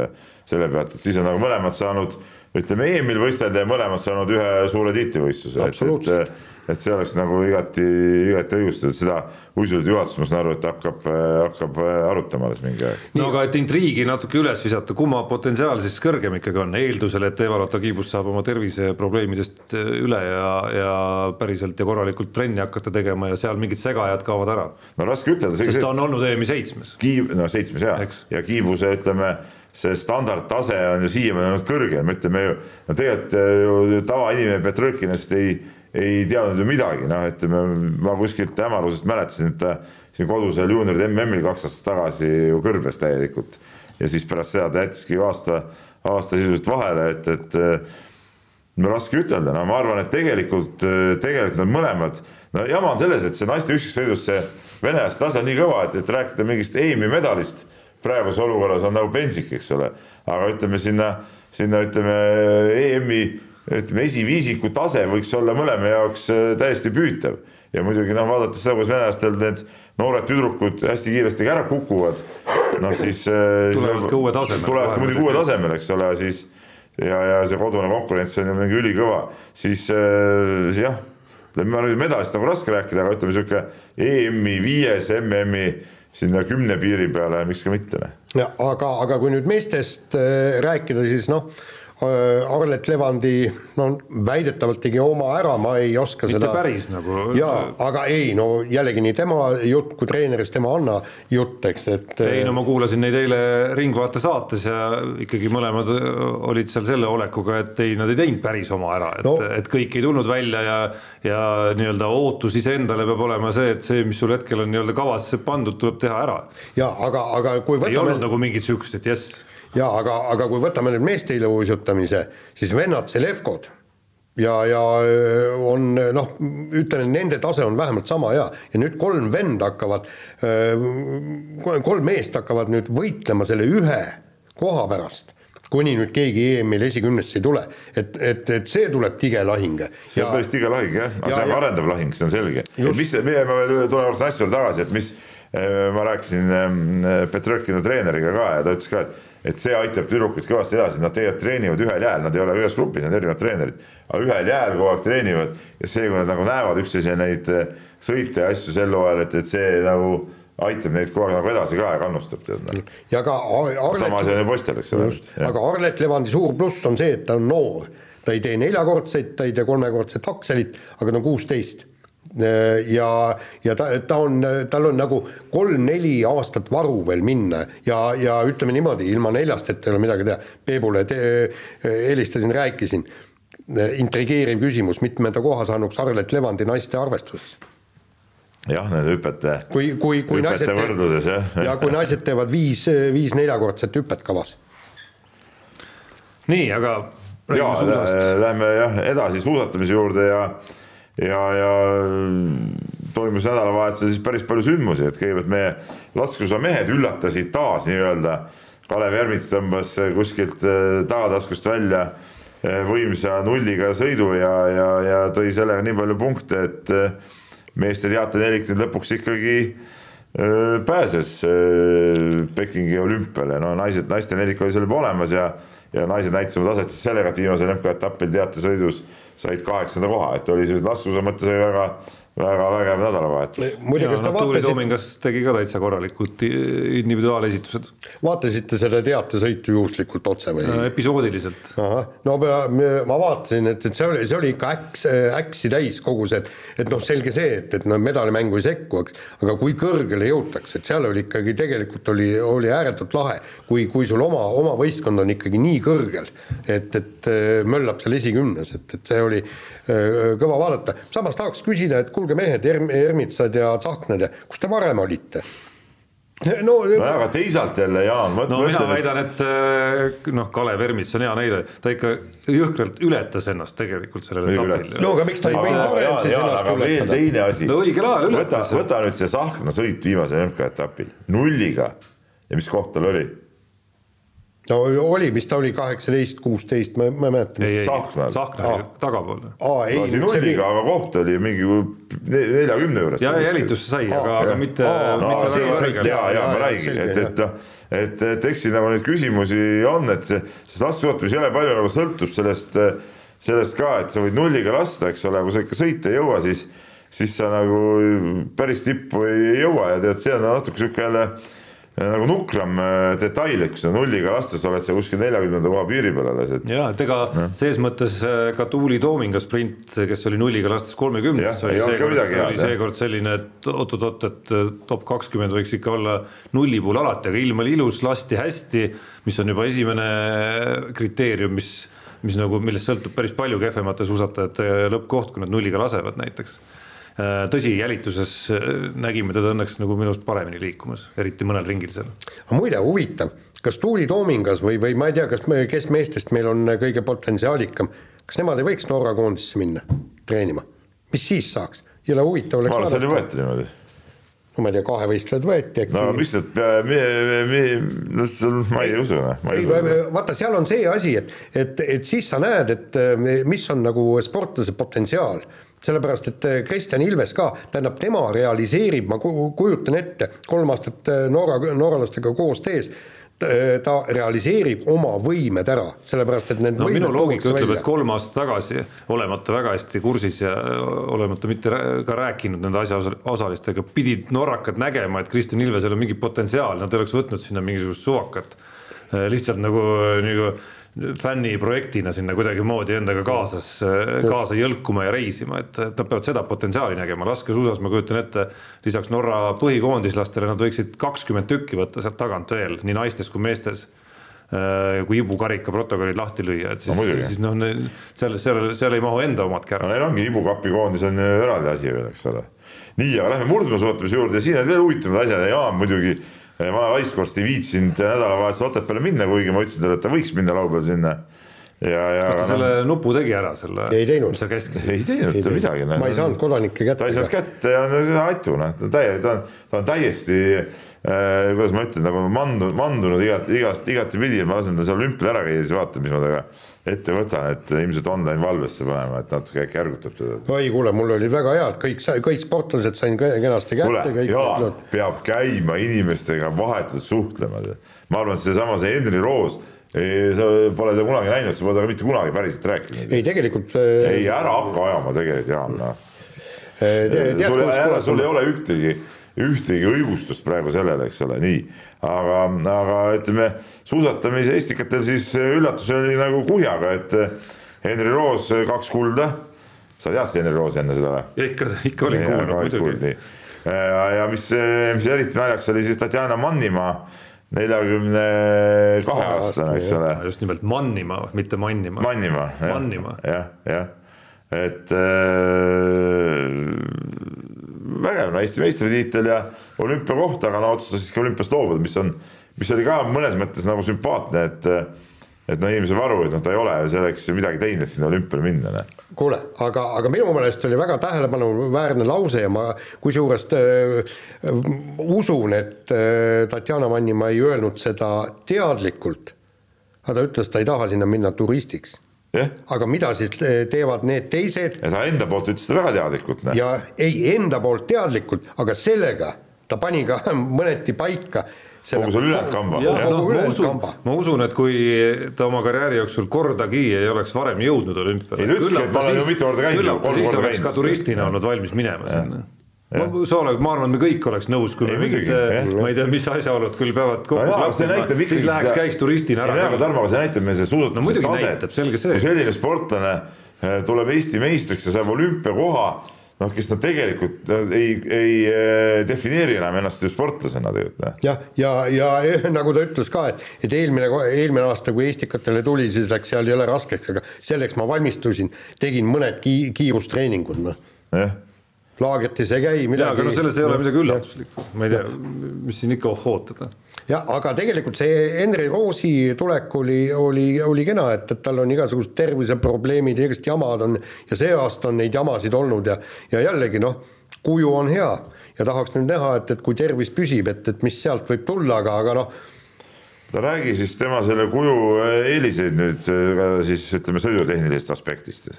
selle pealt, et siis on nagu mõlemad saanud, ütleme EM-il võistelda ja mõlemad saanud ühe suure tiitlivõistluse, et, et et see oleks nagu igati, igati õigustatud, seda uisude juhatus, ma saan aru, et hakkab, hakkab arutama alles mingi aeg. no aga et intriigi natuke üles visata, kumma potentsiaal siis kõrgem ikkagi on, eeldusel, et Eva-Lotta Kiibus saab oma terviseprobleemidest üle ja, ja päriselt ja korralikult trenni hakata tegema ja seal mingid segajad kaovad ära. no raske ütelda. sest ta on olnud EM-i seitsmes. Kiiv, no seitsmes jaa, ja Kiibuse ütleme see standardtase on ju siiamaani olnud kõrgem, ütleme ju, no tegelikult ju tavainimene Petrõkinast ei ei teadnud ju midagi, noh, et ma, kuskilt hämarusest mäletasin, et ta siin kodusel juunioride MM-il kaks aastat tagasi ju kõrbes täielikult. ja siis pärast seda ta jättiski aasta, aasta sisuliselt vahele, et, et no raske ütelda, no ma arvan, et tegelikult, tegelikult nad mõlemad, no jama on selles, et see naiste üksikssõidus see venelaste tase on nii kõva, et, et rääkida mingist EM-i medalist praeguses olukorras on nagu pentsik, eks ole, aga ütleme sinna, sinna ütleme EM-i ütleme, esiviisiku tase võiks olla mõlema jaoks äh, täiesti püütav. Ja muidugi noh, vaadates seda, kuidas venelastel need noored tüdrukud hästi kiiresti ära kukuvad, noh siis äh, tulevad ka uue tasemele. tulevad muidugi uue tasemele, eks ole, siis ja, ja see kodune konkurents on ju mingi ülikõva, siis, äh, jah, ütleme, medalist nagu raske rääkida, aga ütleme niisugune EM-i viies, MM-i sinna kümne piiri peale, miks ka mitte. Noh. aga, aga kui nüüd meestest rääkida, siis noh Äh, Arlet Levandi no väidetavalt tegi oma ära, ma ei oska Mitte seda. päris nagu. jaa, aga ei, no jällegi nii tema jutt kui treenerist tema Anna jutt, eks, et. ei no ma kuulasin neid eile Ringvaate saates ja ikkagi mõlemad olid seal selle olekuga, et ei, nad ei teinud päris oma ära, et no., et kõik ei tulnud välja ja ja nii-öelda ootus iseendale peab olema see, et see, mis sul hetkel on nii-öelda kavasse pandud, tuleb teha ära. jaa, aga, aga kui võtame. ei olnud nagu mingit sihukest, et jess jaa, aga, aga kui võtame nüüd meeste iluuisutamise, siis vennad Selevkod ja, ja on noh, ütleme, nende tase on vähemalt sama hea. Ja nüüd kolm venda hakkavad, kolm meest hakkavad nüüd võitlema selle ühe koha pärast kuni nüüd keegi EM-il esikümnesse ei tule, et, et, et see tuleb tige lahing. see on päris tige lahing jah, aga see on arendav lahing, see on selge. et mis, meie, ma veel tulen korraks asja juurde tagasi, et mis, ma rääkisin Petrõkina treeneriga ka ja ta ütles ka, et et see aitab tüdrukuid kõvasti edasi, nad tegelikult treenivad ühel jääl, nad ei ole ühes grupis, nad erinevad treenerid, aga ühel jääl kogu aeg treenivad ja see, kui nad nagu näevad üksteise neid eh, sõite ja asju sel hooajal, et, et see nagu aitab neid kogu aeg nagu edasi ka ja kannustab, tead noh. ja ka Arlet. sama asi on ju poistel, eks ole. aga Arlet Levandi suur pluss on see, et ta on noor, ta ei tee neljakordseid, ta ei tee kolmekordset akselit, aga ta on kuusteist ja, ja ta, ta on, tal on nagu kolm-neli aastat varu veel minna ja, ja ütleme niimoodi, ilma neljasteta ei ole midagi teha. Peebule te, helistasin, rääkisin, intrigeeriv küsimus, mitmenda koha saanuks Arlet Levandi naiste arvestuses? jah, nende hüpete, kui, kui, kui naised võrdluses jah. ja kui naised teevad viis, viis neljakordset hüpet kavas. nii, aga ja, lähme jah edasi suusatamise juurde ja ja, ja toimus nädalavahetusel siis päris palju sündmusi, et kõigepealt meie laskesuusamehed üllatasid taas nii-öelda. Kalev Ermits tõmbas kuskilt äh, tagataskust välja äh, võimsa nulliga sõidu ja, ja, ja tõi sellega nii palju punkte, et, meeste teatenelik nüüd lõpuks ikkagi pääses Pekingi olümpiale, no naised, naiste nelik oli seal juba olemas ja ja naised näitasid oma taset siis sellega, et viimasel MK-etapil teatesõidus said kaheksanda koha, et oli siis laskuse mõttes oli väga väga vägev nädalavahetus. muide, kas te vaatasite? Toomingas tegi ka täitsa korralikud individuaalesitused. vaatasite seda teatesõitu juhuslikult otse või? Äh, episoodiliselt. no ma, ma vaatasin, et, et see oli, see oli ikka äks, äksi täis kogu see, et, et noh, selge see, et, et no medalimängu ei sekku, eks, aga kui kõrgele jõutakse, et seal oli ikkagi tegelikult oli, oli ääretult lahe, kui, kui sul oma, oma võistkond on ikkagi nii kõrgel, et, et möllab seal esikümnes, et, et see oli kõva vaadata, samas tahaks küsida, et kuulge mehed, Erm-, Ermitsad ja Tsahknad ja kus te varem olite? no, no aga teisalt jälle Jaan. no mina ütlen, väidan, et äh, noh, Kalev Ermits on hea näide, ta ikka jõhkralt ületas ennast tegelikult sellel etapil. no aga miks ta ei võinud varem siis ennast ületada? teine asi. no õigel ajal ületas. võta, võta nüüd see Tsahkna sõit viimasel MK-etapil nulliga ja mis koht tal oli no oli, mis ta oli, kaheksateist, kuusteist, ma, ma ei mäleta. Sahknal. Sahknal ah. tagapool. aa, ei. nulliga, aga koht oli mingi neljakümne juures. ja jälitusse sai, aga, aga mitte. ja, ja ma räägin, et, et noh, et, et eks siin nagu neid küsimusi on, et see, sest laskesuusatamis jõle palju nagu sõltub sellest, sellest ka, et sa võid nulliga lasta, eks ole, kui sa ikka sõita ei jõua, siis, siis sa nagu päris tippu ei jõua ja tead, see on natuke sihuke jälle nagu nukram äh, detail, et kui sa nulliga lastes oled sa kuskil neljakümnenda koha piiri peal alles, et. ja, et ega ja. ses mõttes äh, ka Tuuli Toominga sprint, kes oli nulliga lastes kolmekümnes, oli seekord, oli seekord selline, et oot-oot-oot, et äh, top kakskümmend võiks ikka olla nulli puhul alati, aga ilm oli ilus, lasti hästi, mis on juba esimene kriteerium, mis, mis nagu, millest sõltub päris palju kehvemate suusatajate lõppkoht, kui nad nulliga lasevad näiteks Äh, tõsi, jälituses äh, nägime teda õnneks nagu minu arust paremini liikumas, eriti mõnel ringil seal. muide, huvitav, kas Tuuli Toomingas või, või ma ei tea, kas me, kes meestest meil on kõige potentsiaalikam, kas nemad ei võiks Norra koondisse minna treenima, mis siis saaks? jõle huvitav oleks vaadata. oli võeti niimoodi no ma ei tea, kahevõistlejad võeti äkki. no miks need, no ma ei usu, noh, ma ei usu. vaata, seal on see asi, et, et, et siis sa näed, et mis on nagu sportlase potentsiaal sellepärast, et äh, Kristjan Ilves ka, tähendab, tema realiseerib, ma kujutan ette, kolm aastat äh, Norra, norralastega koos tees, äh, ta realiseerib oma võimed ära, sellepärast et need no minu loogika ütleb, et kolm aastat tagasi, olemata väga hästi kursis ja olemata mitte ka rääkinud nende asjaosalistega, pidid norrakad nägema, et Kristjan Ilvesel on mingi potentsiaal, nad ei oleks võtnud sinna mingisugust suvakat. lihtsalt nagu, nagu fänniprojektina sinna kuidagimoodi endaga kaasas, kaasa jõlkuma ja reisima, et, et nad peavad seda potentsiaali nägema, laskesuusas ma kujutan ette, lisaks Norra põhikoondislastele nad võiksid kakskümmend tükki võtta sealt tagant veel, nii naistes kui meestes äh, kui Ibu karika protokollid lahti lüüa, et siis no,, siis noh, seal, seal, seal ei mahu enda omadki ära no,. Neil ongi Ibu kapi koondis on eraldi asi veel, eks ole. nii, aga lähme murdmaasuusatamise juurde siin on veel huvitavad asjad ja Jaan muidugi vana laiskvorst ei viitsinud nädalavahetusel Otepääle minna, kuigi ma ütlesin talle, et ta võiks minna laupäeval sinna. Ja, ja. kas ta selle no, nupu tegi ära, selle? ei teinud. ei teinud ta midagi. ma ei saanud kodanike kätte. ta ei saanud kätte ja no see on atu, noh, ta on täie-, ta on, ta on täiesti äh, kuidas ma ütlen, nagu mandunud, mandunud igat, igast, igatepidi ma lasen ta seal olümpial ära käia, siis vaatan, mis ma temaga ette võtan, et ilmselt online valvesse panema, et natuke äkki ärgutab teda. oi, kuule, mul oli väga hea, et kõik, kõik sportlased sain kenasti kätte. kuule, Jaan, peab käima inimestega vahetult suhtlema. ma arvan, et seesama see Henri Roos, sa pole teda kunagi näinud, sa pole temaga mitte kunagi päriselt rääkinud. ei, tegelikult. ei, ära hakka ajama tegelikult, Jaan, noh. sul, sul ei ole ühtegi ühtegi õigustust praegu sellele, eks ole, nii. aga, aga ütleme suusatamise estikatel siis üllatus oli nagu kuhjaga, et Henri Roos kaks kulda. sa teadsid Henri Roosi enne seda või? ikka, ikka olin kuulnud muidugi. ja mis, mis eriti naljakas oli siis Tatjana Mannimaa neljakümne kahe aastane, eks ole. just nimelt Mannimaa, mitte Mannimaa. Mannimaa, jah, jah, jah, et äh, vägev Eesti meistritiitel ja olümpiakoht, aga no otsustas siiski olümpiast loobuda, mis on, mis oli ka mõnes mõttes nagu sümpaatne, et et noh, inimesel varu, et noh, ta ei ole selleks midagi teinud, et sinna olümpiale minna. Noh. kuule, aga, aga minu meelest oli väga tähelepanuväärne lause ja ma kusjuures äh, usun, et äh, Tatjana Mannimaa ei öelnud seda teadlikult. aga ta ütles, ta ei taha sinna minna turistiks aga mida siis teevad need teised? ja ta enda poolt ütles seda väga teadlikult. ja ei, enda poolt teadlikult, aga sellega ta pani ka mõneti paika kogu selle ülejäänud kamba. No, ma, usun, ma usun, et kui ta oma karjääri jooksul kordagi ei oleks varem jõudnud olümpiale. ei ta ütleski, et ma olen ju mitu korda käinud. küllap ta siis oleks ka turistina olnud valmis minema sinna ma, sa oled, ma arvan, me kõik oleks nõus, kui me mingid, ma ei tea, mis asjaolud küll peavad kokku no klappima, siis läheks seda..., käiks turistina ära. aga Tarmo, see näitab meie suusatamise no, taset. kui selline sportlane eh, tuleb Eesti meistriks ja saab olümpiakoha noh, kes nad tegelikult ei, ei eh, defineeri enam ennast ju sportlasena tegelikult. jah, ja, ja, ja, nagu ta ütles ka, et, et eelmine, eelmine aasta, kui Estikatele tuli, siis läks seal jõle raskeks, aga selleks ma valmistusin, tegin mõned ki-, kiirustreeningud, noh. Laagrites ei käi midagi. jaa, aga no selles ei ole midagi üllatuslikku, ma ei tea, mis siin ikka ootada. Jah, aga tegelikult see Henri Roosi tulek oli, oli, oli kena, et, et tal on igasugused terviseprobleemid ja igasugused jamad on ja see aasta on neid jamasid olnud ja, ja jällegi noh, kuju on hea. Ja tahaks nüüd näha, et, et kui tervis püsib, et, et mis sealt võib tulla, aga, aga noh. no räägi siis tema selle kuju eeliseid nüüd ka siis ütleme sõidutehnilisest aspektist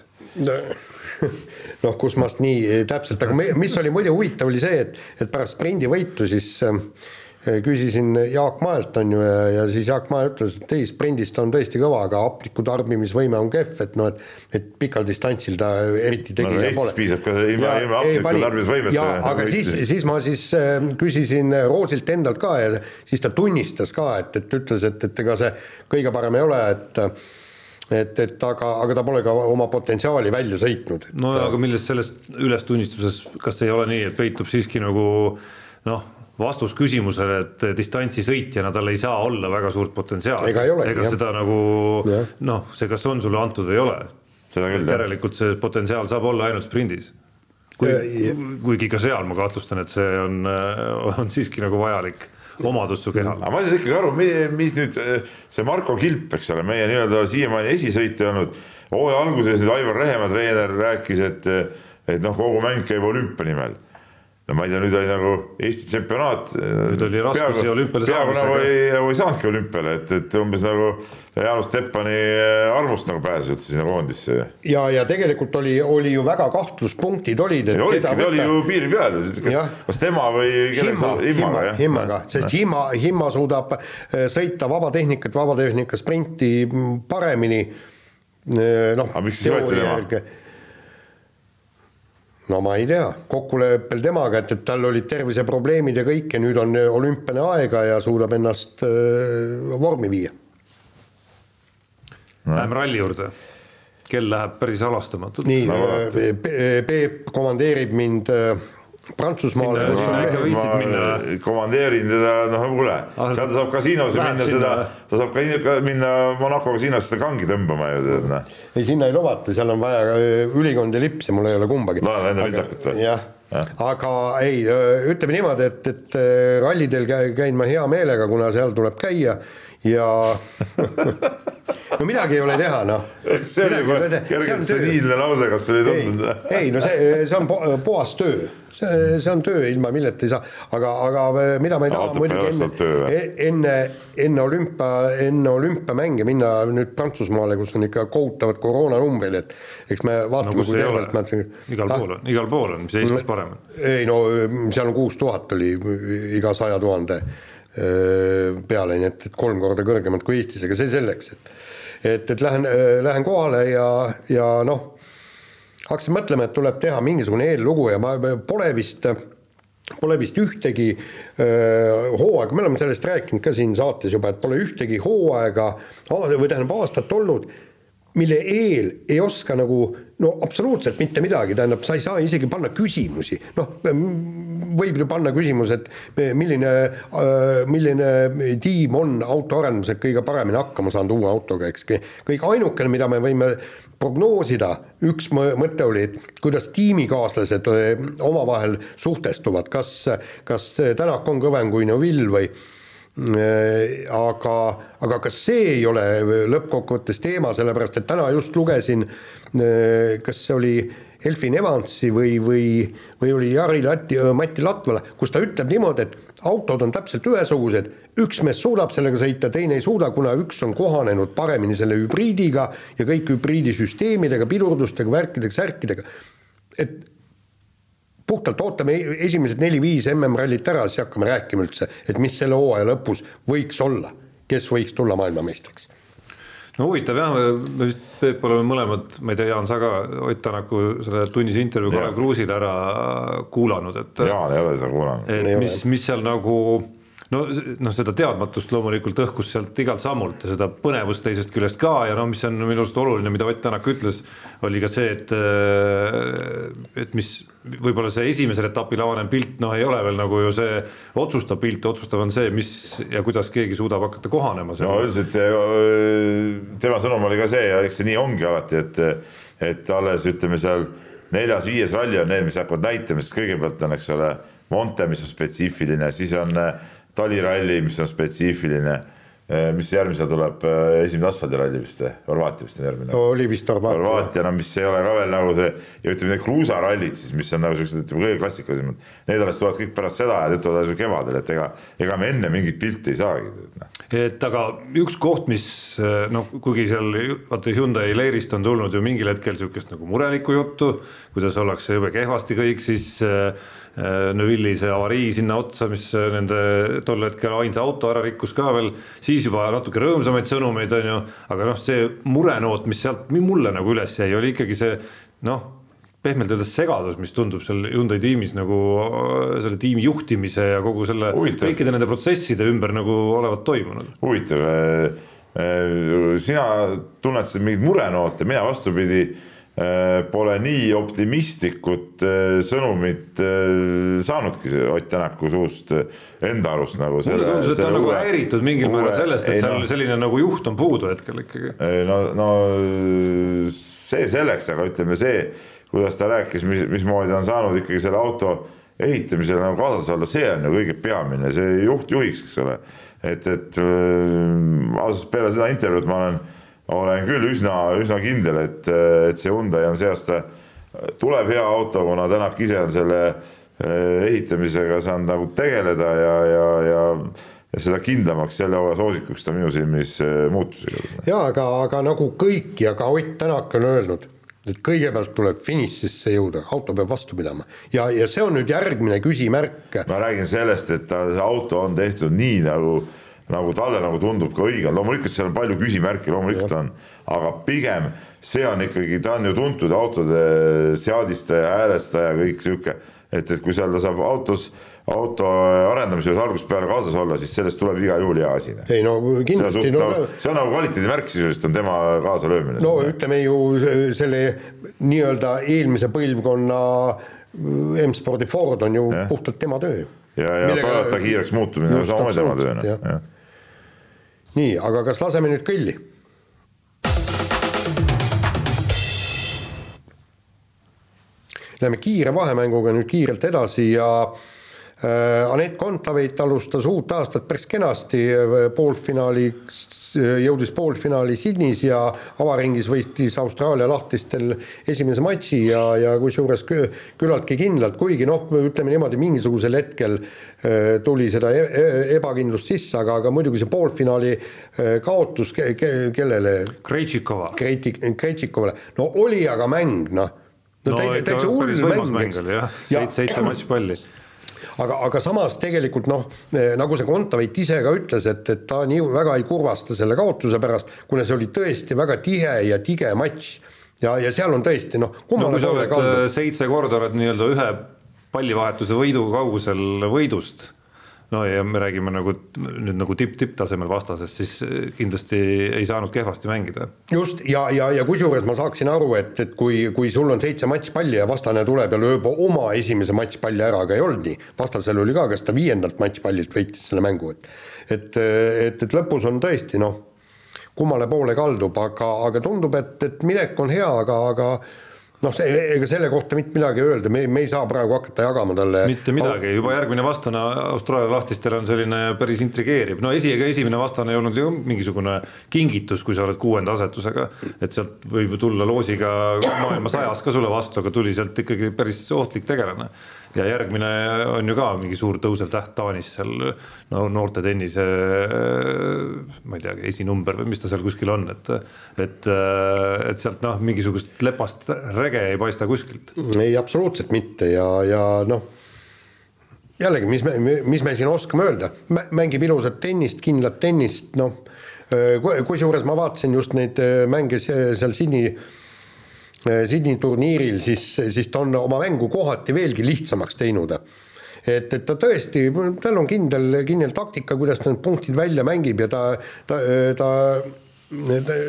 noh, kus ma nii täpselt, aga mis oli muidu huvitav, oli see, et, et pärast sprindivõitu siis äh, küsisin Jaak Maelt, on ju, ja, ja siis Jaak Mae ütles, et ei, sprindis ta on tõesti kõva, aga hapniku tarbimisvõime on kehv, et noh, et et pikal distantsil ta eriti tegija no, pole. piisab ka ilma, ilma hapniku tarbimisvõimeta. aga siis, siis ma siis äh, küsisin Roosilt endalt ka ja siis ta tunnistas ka, et, et ütles, et, et ega see kõige parem ei ole, et et, et aga, aga ta pole ka oma potentsiaali välja sõitnud. no aga milles selles ülestunnistuses, kas ei ole nii, et peitub siiski nagu noh vastus küsimusele, et distantsisõitjana tal ei saa olla väga suurt potentsiaali. ega, ega jah. seda nagu noh, see kas on sulle antud või ei ole. järelikult see potentsiaal saab olla ainult sprindis. kui, kuigi ka seal ma kahtlustan, et see on, on siiski nagu vajalik omadus su kehal. aga ma ei saa ikkagi aru, mis nüüd see Marko Kilp, eks ole, meie nii-öelda siiamaani esisõitja olnud, hooaja alguses nüüd Aivar Rehemaa treener rääkis, et et noh, kogu mäng käib olümpia nimel no ma ei tea, nüüd oli nagu Eesti tsempionaat. nüüd oli raskusi olümpiale peaaegu nagu ei, nagu ei saanudki olümpiale, et, et umbes nagu Jaanus Teppani armust nagu pääses üldse sinna koondisse. ja, ja tegelikult oli, oli ju väga kahtluspunktid olid. olidki, ta oli ju piiri peal, kas, kas tema või Himma, Himmaga, jah. Himmaga, sest Himma, Himma suudab äh, sõita vabatehnikat, vabatehnika sprinti paremini. Äh, noh. aga miks siis võeti tema? No ma ei tea, kokkuleppel temaga, et, et tal olid terviseprobleemid ja kõik ja nüüd on olümpiane aega ja suudab ennast äh, vormi viia no.. Läheme ralli juurde. kell läheb päris halastamatult. nii no,, Peep komandeerib mind äh, Prantsusmaale. komandeerin teda, noh kuule, seal ta saab kasiinosse minna sinna. seda, ta saab ka minna Monaco kasiinosse seda kangi tõmbama ju tead noh. ei, sinna ei lubata, seal on vaja äh, ülikond ja lips ja mul ei ole kumbagi. laen enda pintsakut või? jah Ja. aga ei, äh, ütleme niimoodi, et, et äh, rallidel käin ma hea meelega, kuna seal tuleb käia ja no midagi ei ole teha, noh. see oli juba kergelt seniilne lause, kas sulle ei tundunud? ei no see, see on puhas töö see, see on töö, ilma milleta ei saa, aga, aga mida ma ei taha muidugi enne, enne, enne olümpia, enne olümpiamänge minna nüüd Prantsusmaale, kus on ikka kohutavad koroonanumbrid, et eks me vaatame no,, kui tervelt ma igal pool on, igal pool on, mis Eestis mm. parem on? ei no seal on kuus tuhat oli iga saja tuhande peale, nii et, et kolm korda kõrgemad kui Eestis, aga see selleks, et et, et lähen, lähen kohale ja, ja noh hakkasin mõtlema, et tuleb teha mingisugune eellugu ja ma pole vist, pole vist ühtegi hooaega, me oleme sellest rääkinud ka siin saates juba, et pole ühtegi hooaega või tähendab aastat olnud, mille eel ei oska nagu no absoluutselt mitte midagi, tähendab, sa ei saa isegi panna küsimusi, noh, võib ju panna küsimus, et milline, milline tiim on autoarendusel kõige paremini hakkama saanud uue autoga, eks, kõik ainukene, mida me võime prognoosida, üks mõte oli, et kuidas tiimikaaslased eh, omavahel suhtestuvad, kas, kas Tänak on kõvem kui Neville või eh, aga, aga kas see ei ole lõppkokkuvõttes teema, sellepärast et täna just lugesin, eh, kas see oli Elfin Evansi või, või, või oli Jari Lati, Mati Latvala, kus ta ütleb niimoodi, et autod on täpselt ühesugused, üks mees suudab sellega sõita, teine ei suuda, kuna üks on kohanenud paremini selle hübriidiga ja kõik hübriidisüsteemidega, pidurdustega, värkidega, särkidega, et puhtalt ootame esimesed neli-viis MM-rallit ära, siis hakkame rääkima üldse, et mis selle hooaja lõpus võiks olla, kes võiks tulla maailmameistriks no huvitav jah, me vist Peep oleme mõlemad, ma ei tea, Jaan, sa ka Ott Tänaku selle tunnise intervjuu Kalev Kruusile ära kuulanud, et. Jaan ei ole seda kuulanud. et mis, mis seal nagu no noh, seda teadmatust loomulikult õhkus sealt igalt sammult ja seda põnevust teisest küljest ka ja no mis on minu arust oluline, mida Ott Tänak ütles, oli ka see, et et mis võib-olla see esimesel etapil avanev pilt noh, ei ole veel nagu ju see otsustav pilt, otsustav on see, mis ja kuidas keegi suudab hakata kohanema. no üldiselt äh, tema sõnum oli ka see ja eks see nii ongi alati, et, et alles ütleme seal neljas-viies ralli on need, mis hakkavad näitama, sest kõigepealt on, eks ole, Monte, mis on spetsiifiline, siis on äh, taliralli, mis on spetsiifiline. Eh, mis järgmisena tuleb, eh, esimene asfaldiralli vist, eh? Horvaatia vist on järgmine. oli vist Horvaatia. Horvaatia, no mis ei ole ka veel nagu see ja ütleme, need kruusarallid siis, mis on nagu siuksed, ütleme kõige klassikalisemad. Need alles tulevad kõik pärast seda ja need tulevad alles kevadel, et ega, ega me enne mingit pilti ei saagi. Noh. et aga üks koht, mis noh, kuigi seal vaata Hyundai leerist on tulnud ju mingil hetkel sihukest nagu murelikku juttu, kuidas ollakse jube kehvasti kõik, siis äh, Äh, Neuvilli see avarii sinna otsa, mis äh, nende tol hetkel ainsa auto ära rikkus ka veel, siis juba natuke rõõmsamaid sõnumeid, on ju, aga noh, see murenoot, mis sealt mulle nagu üles jäi, oli ikkagi see noh, pehmelt öeldes segadus, mis tundub seal Hyundai tiimis nagu äh, selle tiimi juhtimise ja kogu selle Huvitav. kõikide nende protsesside ümber nagu olevat toimunud. huvitav, sina tunnetasid mingeid murenoote, mina vastupidi pole nii optimistlikut äh, sõnumit äh, saanudki see Ott Tänaku suust enda arust nagu. mulle tundus, et ta on nagu häiritud mingil määral sellest, et seal no, selline nagu juht on puudu hetkel ikkagi. no, no see selleks, aga ütleme see, kuidas ta rääkis, mis, mismoodi on saanud ikkagi selle auto ehitamisele nagu kaasas olla, see on ju kõige peamine, see juht juhiks, eks ole. et, et ausalt peale seda intervjuud ma olen olen küll üsna, üsna kindel, et, et see Hyundai on see aasta, tuleb hea auto, kuna Tänak ise on selle eh, ehitamisega saanud nagu tegeleda ja, ja, ja ja seda kindlamaks selle hooaja soosikuks ta minu silmis eh, muutus. ja aga, aga nagu kõik ja ka Ott Tänak on öelnud, et kõigepealt tuleb finišisse jõuda, auto peab vastu pidama ja, ja see on nüüd järgmine küsimärk. ma räägin sellest, et ta, see auto on tehtud nii nagu nagu talle nagu tundub ka õige, loomulikult seal on palju küsimärke, loomulikult on, aga pigem see on ikkagi, ta on ju tuntud autode seadistaja, häälestaja, kõik sihuke, et, et kui seal ta saab autos auto arendamise juures algusest peale kaasas olla, siis sellest tuleb igal juhul hea asi. ei no kindlasti. No, see on nagu kvaliteedimärk sisuliselt on tema kaasalöömine. no ütleme ju selle nii-öelda eelmise põlvkonna M-spordi Ford on ju ja. puhtalt tema töö. ja, ja Toyota kiireks muutumine on samamoodi tema töö, noh nii, aga kas laseme nüüd kõlli? Läheme kiire vahemänguga nüüd kiirelt edasi ja äh, Anett Kontaveit alustas uut aastat päris kenasti, äh, poolfinaaliks jõudis poolfinaali Sydneys ja avaringis võitis Austraalia lahtistel esimese matši ja, ja kusjuures küllaltki kindlalt, kuigi noh, ütleme niimoodi, mingisugusel hetkel äh, tuli seda e e ebakindlust sisse, aga, aga muidugi see poolfinaali äh, kaotus ke ke kellele? Krejtšikova. Krejtšikovale, no oli aga mäng, noh. no, no täitsa hull mäng. mäng oli jah, seitse matšpalli aga, aga samas tegelikult noh, eh, nagu see Kontaveit ise ka ütles, et, et ta nii väga ei kurvasta selle kaotuse pärast, kuna see oli tõesti väga tihe ja tige matš. ja, ja seal on tõesti noh, kummale no, poole kaldu. Eh, seitse korda oled nii-öelda ühe pallivahetuse võidu kaugusel võidust no ja me räägime nagu nüüd nagu tipp-tipptasemel vastasest, siis eh, kindlasti ei saanud kehvasti mängida. just ja, ja, ja kusjuures ma saaksin aru, et, et kui, kui sul on seitse matšpalli ja vastane tuleb ja lööb oma esimese matšpalli ära, aga ei olnud nii, vastasel oli ka, kas ta viiendalt matšpallilt võitis selle mängu, et et, et, et lõpus on tõesti noh, kummale poole kaldub, aga, aga tundub, et, et minek on hea, aga, aga noh, ega selle kohta mitte midagi öelda, me, me ei saa praegu hakata jagama talle. mitte midagi, juba järgmine vastane Austraalia lahtistel on selline päris intrigeeriv, no esi, ega esimene vastane ei olnud ju mingisugune kingitus, kui sa oled kuuenda asetusega. et sealt võib ju tulla loosiga maailma sajas ka sulle vastu, aga tuli sealt ikkagi päris ohtlik tegelane. Ja järgmine on ju ka mingi suur tõusev täht Taanis seal no noorte tennise, ma ei tea, esinumber või mis ta seal kuskil on, et, et, et sealt noh, mingisugust lepast rege ei paista kuskilt. ei, absoluutselt mitte ja, ja noh, jällegi, mis me, mis me siin oskame öelda, mängib ilusat tennist, kindlat tennist, noh, kusjuures ma vaatasin just neid mänge seal Sydney Äh, Sydney turniiril, siis, siis ta on oma mängu kohati veelgi lihtsamaks teinud. et, et ta tõesti, tal on kindel, kindel taktika, kuidas ta need punktid välja mängib ja ta, ta, ta, ta,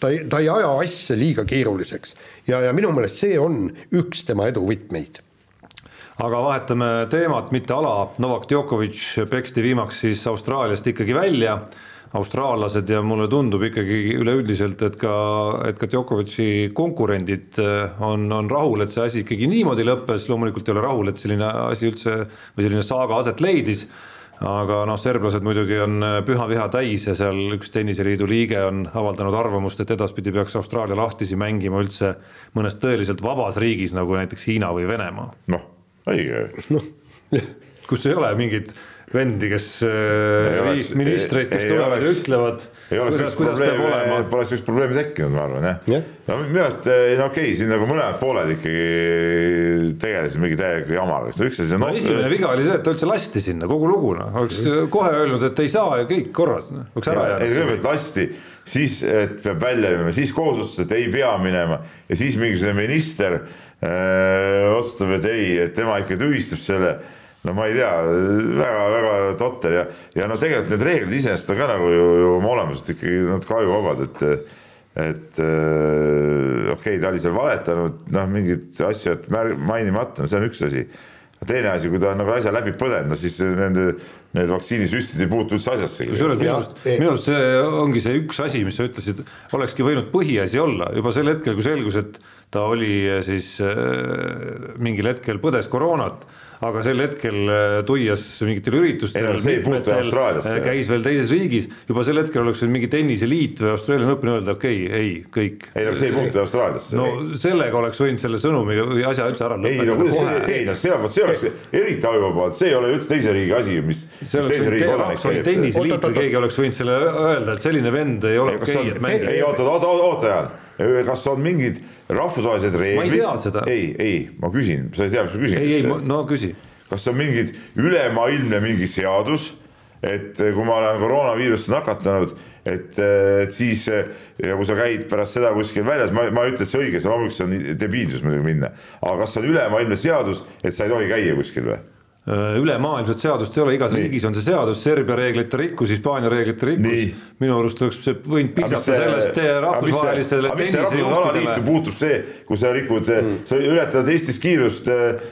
ta, ta ei aja asja liiga keeruliseks. ja, ja minu meelest see on üks tema edu võtmeid aga vahetame teemat, mitte ala, Novak Djokovic peksti viimaks siis Austraaliast ikkagi välja austraallased ja mulle tundub ikkagi üleüldiselt, et ka, et ka Djokovic'i konkurendid eh, on, on rahul, et see asi ikkagi niimoodi lõppes, loomulikult ei ole rahul, et selline asi üldse või selline saaga aset leidis aga noh, serblased muidugi on eh, püha viha täis ja seal üks tenniseliidu liige on avaldanud arvamust, et edaspidi peaks Austraalia lahtisi mängima üldse mõnes tõeliselt vabas riigis, nagu näiteks Hiina või Venemaa. noh, õige. noh, kus ei ole mingit vendi, kes äh, ministreid, kes tulevad ja ütlevad, kuidas, kuidas peab olema. Pole sellist probleemi tekkinud, ma arvan jah yeah.. no minu arust, eh, no okei okay,, siin nagu mõlemad pooled ikkagi tegelesid mingi täiega jamaga, üks asi on no,. esimene viga oli see, et ta üldse lasti sinna, kogu lugu noh, oleks kohe öelnud, et ei saa ja kõik korras no., oleks ära jäänud. ei, kõigepealt lasti, siis, et peab välja minema, siis kohus otsustas, et ei pea minema ja siis mingisugune minister öö, äh, otsustab, et ei, et tema ikka tühistab selle no ma ei tea väga-väga totter ja, ja no tegelikult need reeglid iseenesest on ka nagu ju, ju oma olemuselt ikkagi natuke ajuvabad, et et äh, okei okay,, ta oli seal valetanud, noh, mingeid asju mär-, mainimata, no see on üks asi. teine asi, kui ta on nagu asja läbi põdenud, siis nende, need vaktsiinisüstid ei puutu üldse asjasse. kusjuures minu arust, minu arust see ongi see üks asi, mis sa ütlesid, olekski võinud põhiasi olla juba sel hetkel, kui selgus, et ta oli siis äh, mingil hetkel põdes koroonat aga sel hetkel äh, tuias mingitel üritustel, äh, käis veel teises riigis, juba sel hetkel oleks võinud mingi tenniseliit või Austraalia Open öelda, okei okay,, ei, kõik. ei no see ei puutu Austraaliasse. no sellega oleks võinud selle sõnumi või asja üldse ära lõpetada. ei no kuidas see, ei noh, see, vot see oleks eriti ajuvabalt, see ei ole üldse teise riigi asi, mis. tenniseliit või keegi oleks võinud selle öelda, et selline vend ei ole okei okay,, et mängida. ei oota, oota, oota, Jaan, kas on mingid rahvusvahelised reeglid. ei, ei, ma küsin, sa ei tea, mis ma küsin. ei, ei, no küsi. kas on mingid ülemaailmne mingi seadus, et kui ma olen koroonaviirusesse nakatunud, et, et siis ja kui sa käid pärast seda kuskil väljas, ma, ma ei ütle, et see õige, see loomulikult see on debiilsus muidugi minna, aga kas on ülemaailmne seadus, et sa ei tohi käia kuskil või? Äh, ülemaailmset seadust ei ole, igas Nii. riigis on see seadus, Serbia reeglite rikkus, Hispaania reeglite rikkus. minu arust oleks võinud piisata sellest rahvusvahelisele tennisejuhtidele. puutub see, kui sa rikud mm., sa ületad Eestis kiirust, äh,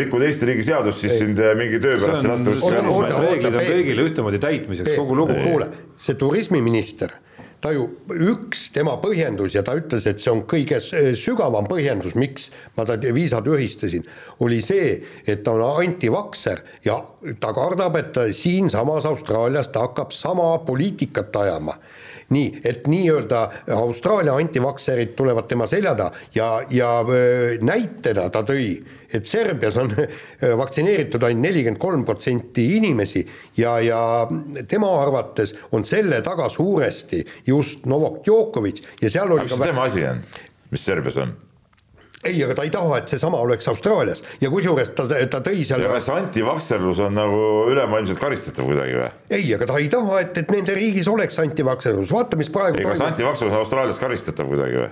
rikud Eesti riigi seadust, siis ei. sind äh, mingi töö pärast ei lasta. reeglid on kõigile ühtemoodi täitmiseks, kogu lugu. kuule, see turismiminister ta ju, üks tema põhjendus ja ta ütles, et see on kõige sügavam põhjendus, miks ma ta viisa tühistasin, oli see, et ta on antivakser ja ta kardab, et ta siinsamas Austraalias ta hakkab sama poliitikat ajama nii, et nii-öelda Austraalia antivakserid tulevad tema selja taha ja, ja näitena ta tõi, et Serbias on vaktsineeritud ainult nelikümmend kolm protsenti inimesi ja, ja tema arvates on selle taga suuresti just Novak Djokovic ja seal oli aga mis tema asi on, mis Serbias on? Ei, aga ta ei taha, et seesama oleks Austraalias ja kusjuures ta, ta tõi seal. ja kas antivakserlus on nagu ülemaailmselt karistatav kuidagi või? ei, aga ta ei taha, et, et nende riigis oleks antivakserlus, vaata, mis praegu. ei, kas antivakserlus on Austraalias karistatav kuidagi või?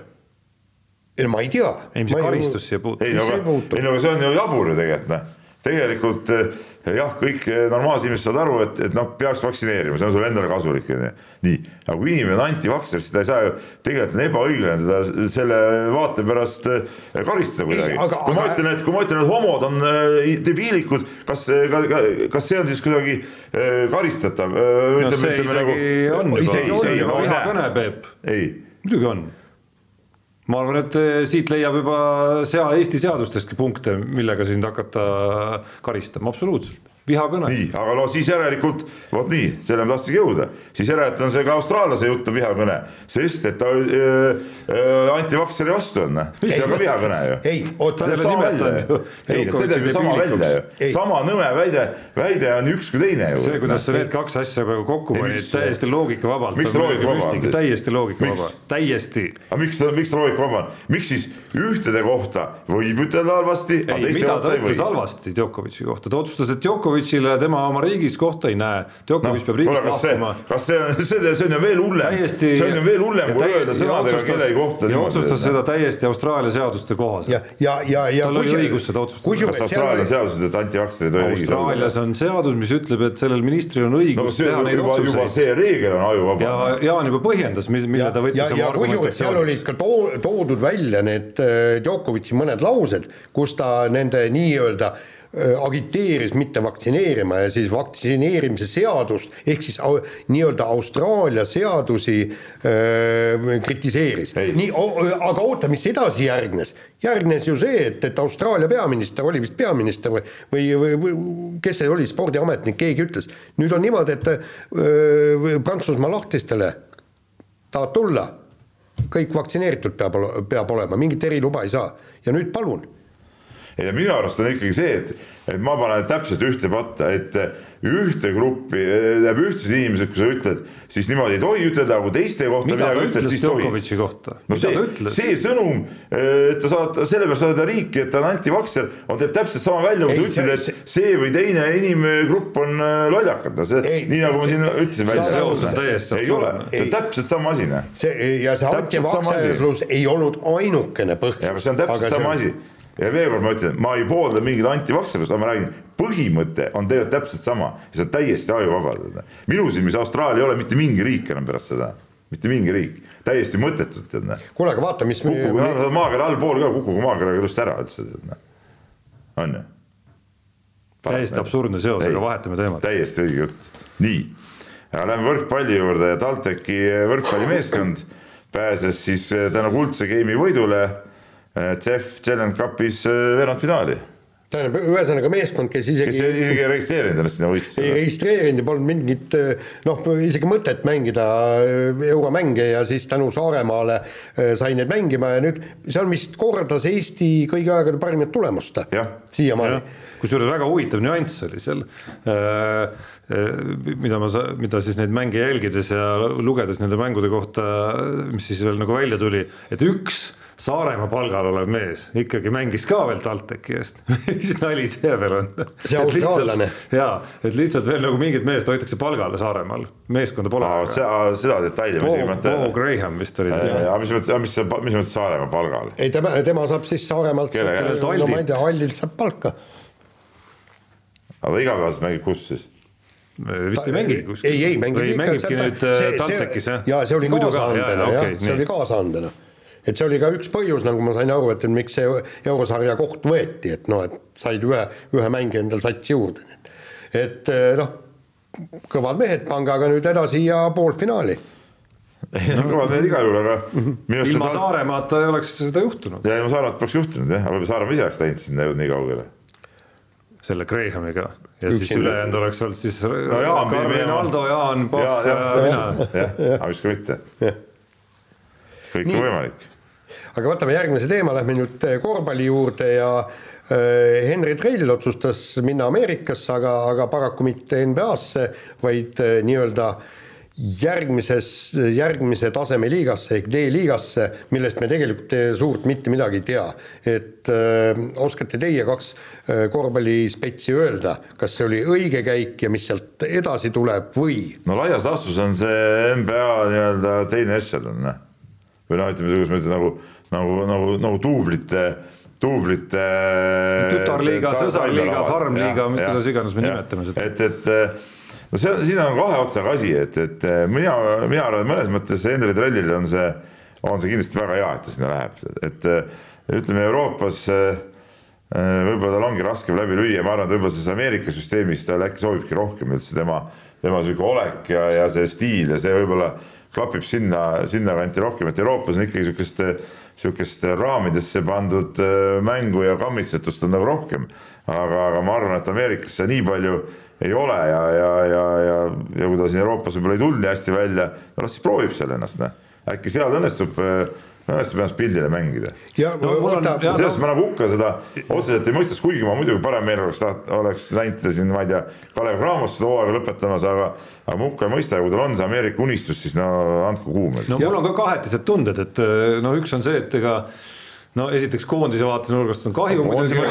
ei, ma ei tea. ei, mis karistus siia puutub? ei, no aga, ei no aga see on ju jabur ju tegelikult noh tegelikult eh, jah, kõik eh, normaalsed inimesed saavad aru, et, et noh, peaks vaktsineerima, see on sulle endale kasulik, onju. nii, aga kui inimene on antivakser, siis ta ei saa ju, tegelikult on ebaõiglane teda selle vaate pärast eh, karistada kuidagi. kui ma ütlen, et kui ma ütlen, et homod on debiilikud, kas, kas see on siis kuidagi karistatav? no see isegi nagu, on juba, viha kõne, Peep. muidugi on ma arvan, et eh, siit leiab juba sea-, Eesti seadustestki punkte, millega sind hakata karistama, absoluutselt. Vihakõne. nii, aga no siis järelikult, vot nii, selle ma tahtsingi jõuda, siis järelikult on see ka austraallase jutt on vihakõne, sest et ta äh, äh, antivakseri vastu on, see on ka vihakõne ju. ei, oota. ei, see teeb ju sama välja ju, sama nõme väide, väide on üks kui teine ju. see, kuidas sa need kaks asja praegu kokku panid, täiesti loogikavabalt. miks ta loogikavaba on? täiesti loogikavaba, täiesti. aga miks ta, miks ta loogikavaba on, miks siis ühtede kohta võib ütelda halvasti, aga teiste kohta ei või? halvasti Djokovic'i kohta, ta otsustas, et Djokovic'ile tema oma riigis kohta ei näe. Djokovic no, peab riigist lahkuma. kas see on, see, see on ju veel hullem, see on ju veel hullem, kui öelda sõnadega kellegi kohta. ja otsustas seda täiesti Austraalia seaduste kohaselt. ja, ja, ja, ja. tal oli õigus seda otsustada. kas Austraalia seadused, et antivaktseri ei tohi riigis olla? Austraalias on seadus, mis ütleb, et sellel ministril on õigus teha neid otsuseid. juba see reegel on ajuvaba. ja Jaan juba põhjendas, mille ta võttis oma argumentatsiooniks. seal olid ka toodud välja need äh, Djokovic'i mõned laused, kus ta nende nii-öelda agiteeris mitte vaktsineerima ja siis vaktsineerimise seadust ehk siis nii-öelda Austraalia seadusi öö, kritiseeris. nii, aga oota, mis edasi järgnes? järgnes ju see, et, et Austraalia peaminister oli vist peaminister või, või, või, või kes see oli, spordiametnik, keegi ütles, nüüd on niimoodi, et öö, Prantsusmaa lahtistele tahad tulla, kõik vaktsineeritud peab, peab olema, mingit eriluba ei saa ja nüüd palun ja minu arust on ikkagi see, et, et ma panen täpselt ühte patta, et ühte gruppi, tähendab ühtsed inimesed, kui sa ütled, siis niimoodi ei tohi ütelda, aga kui teiste kohta mida midagi ütled, siis tohib. no see, see sõnum, et ta saad, sellepärast saada riiki, et ta on antivakser, on, teeb täpselt sama välja, kui sa ütled, et see, see või teine inimgrupp on äh, lollakad, no see, nii nagu ma siin ütlesin välja. ei ole, see on täpselt sama asi, noh. see ja see antivakserlus ei olnud ainukene põhjus. aga see on täpselt sama asi ja veel kord ma ütlen, ma ei poolda mingit antivakserlust, aga ma räägin, põhimõte on tegelikult täpselt sama ja see on täiesti ajuvaba. minu silmis Austraalia ei ole mitte mingi riik enam pärast seda, mitte mingi riik, täiesti mõttetult tead näe. kuule, aga vaata, mis. kukkugu me... maakera allpool ka, kukkugu maakeraga ilusti ära üldse tead näe, on ju. täiesti absurdne seos, aga vahetame teemat. täiesti õige jutt, nii, lähme võrkpalli juurde ja TalTechi võrkpallimeeskond pääses siis tänu kuldse game'i võidule CEF Challenge Cupis äh, veerandfinaali tähendab, ühesõnaga meeskond, kes isegi kes isegi ei registreerinud ennast sinna võistlusele. ei registreerinud ja polnud mingit noh, isegi mõtet mängida euromänge ja siis tänu Saaremaale sai neid mängima ja nüüd see on vist kordas Eesti kõigi aegade parimat tulemust siiamaani. kusjuures väga huvitav nüanss oli seal äh, mida ma, mida siis neid mänge jälgides ja lugedes nende mängude kohta, mis siis veel nagu välja tuli, et üks Saaremaa palgal olev mees ikkagi mängis ka veel TalTechi eest mis nali see veel on? jaa, et lihtsalt veel nagu mingit meest hoitakse palgale Saaremaal, meeskonda pole. seda detaili ma isegi ei mäleta. Paul Graham vist oli. aga mis mõttes, mis, mis mõttes Saaremaa palgal? ei, tema, tema saab siis Saaremaalt, no ma ei tea, Hallilt saab palka. aga ta igapäevaselt mängib kus siis? vist ei mängi kuskil. ei, ei mängib ikka. mängibki nüüd TalTechis jah? jaa, see oli kaasaandena jah, see oli kaasaandena et see oli ka üks põhjus, nagu ma sain aru, et miks see eurosarja koht võeti, et noh, et said ühe, ühe mängija endale satsi juurde. et eh, noh, kõvad mehed, pange aga nüüd edasi ja poolfinaali no kõvad mehed igal juhul, aga ilma ta... Saaremaata ei oleks seda juhtunud. ja ilma Saaremaata poleks juhtunud jah, aga Saaremaa ise oleks läinud sinna jõudnud nii kaugele. selle Grahamiga ja Üks siis ülejäänud oleks olnud siis no, Jaan, Karmen, Aldo, Jaan, Pahv ja, ja, ja mina. jah, aga miks ka mitte. Kõik on võimalik aga võtame järgmise teema, lähme nüüd eh, korvpalli juurde ja äh, Henry Trell otsustas minna Ameerikasse, aga, aga paraku mitte NBA-sse, vaid äh, nii-öelda järgmises, järgmise taseme liigasse ehk D-liigasse, millest me tegelikult suurt mitte midagi ei tea. et öö, oskate teie kaks korvpallispetsi öelda, kas see oli õige käik ja mis sealt edasi tuleb või? no laias laastus on see NBA nii-öelda teine ešelon. Või noh, ütleme, kuidas ma ütlen, nagu nagu, nagu, nagu duublite, duublite. tütarliiga, sõsarliiga, farmliiga, kuidas iganes me nimetame seda. et, et no see, siin on kahe otsaga asi, et, et mina, mina arvan, mõnes mõttes Henri Trellile on see, on see kindlasti väga hea, et ta sinna läheb, et ütleme Euroopas võib-olla tal ongi raskem läbi lüüa, ma arvan, et võib-olla selles Ameerika süsteemis tal äkki sobibki rohkem üldse tema, tema sihuke olek ja, ja see stiil ja see võib-olla klapib sinna, sinna kanti rohkem, et Euroopas on ikkagi sihukest sihukest raamidesse pandud äh, mängu ja kammitsetust on nagu rohkem. aga, aga ma arvan, et Ameerikas see nii palju ei ole ja, ja, ja, ja, ja kui ta siin Euroopas võib-olla ei tulnud nii hästi välja, no las siis proovib seal ennast, noh. äkki seal õnnestub õnnestub ennast pildile mängida. ja no, sellest ma nagu hukka seda otseselt ei mõistaks, kuigi ma muidugi parem meel oleks taht-, oleks läinud siin, ma ei tea, Kalev Cramos seda hooaega lõpetamas, aga aga ma hukka ei mõista ja kui tal on see Ameerika unistus, siis no andku kuum. no mul on ka kahetised tunded, et no üks on see, et ega no esiteks koondise vaatenurgast on kahju muidugi,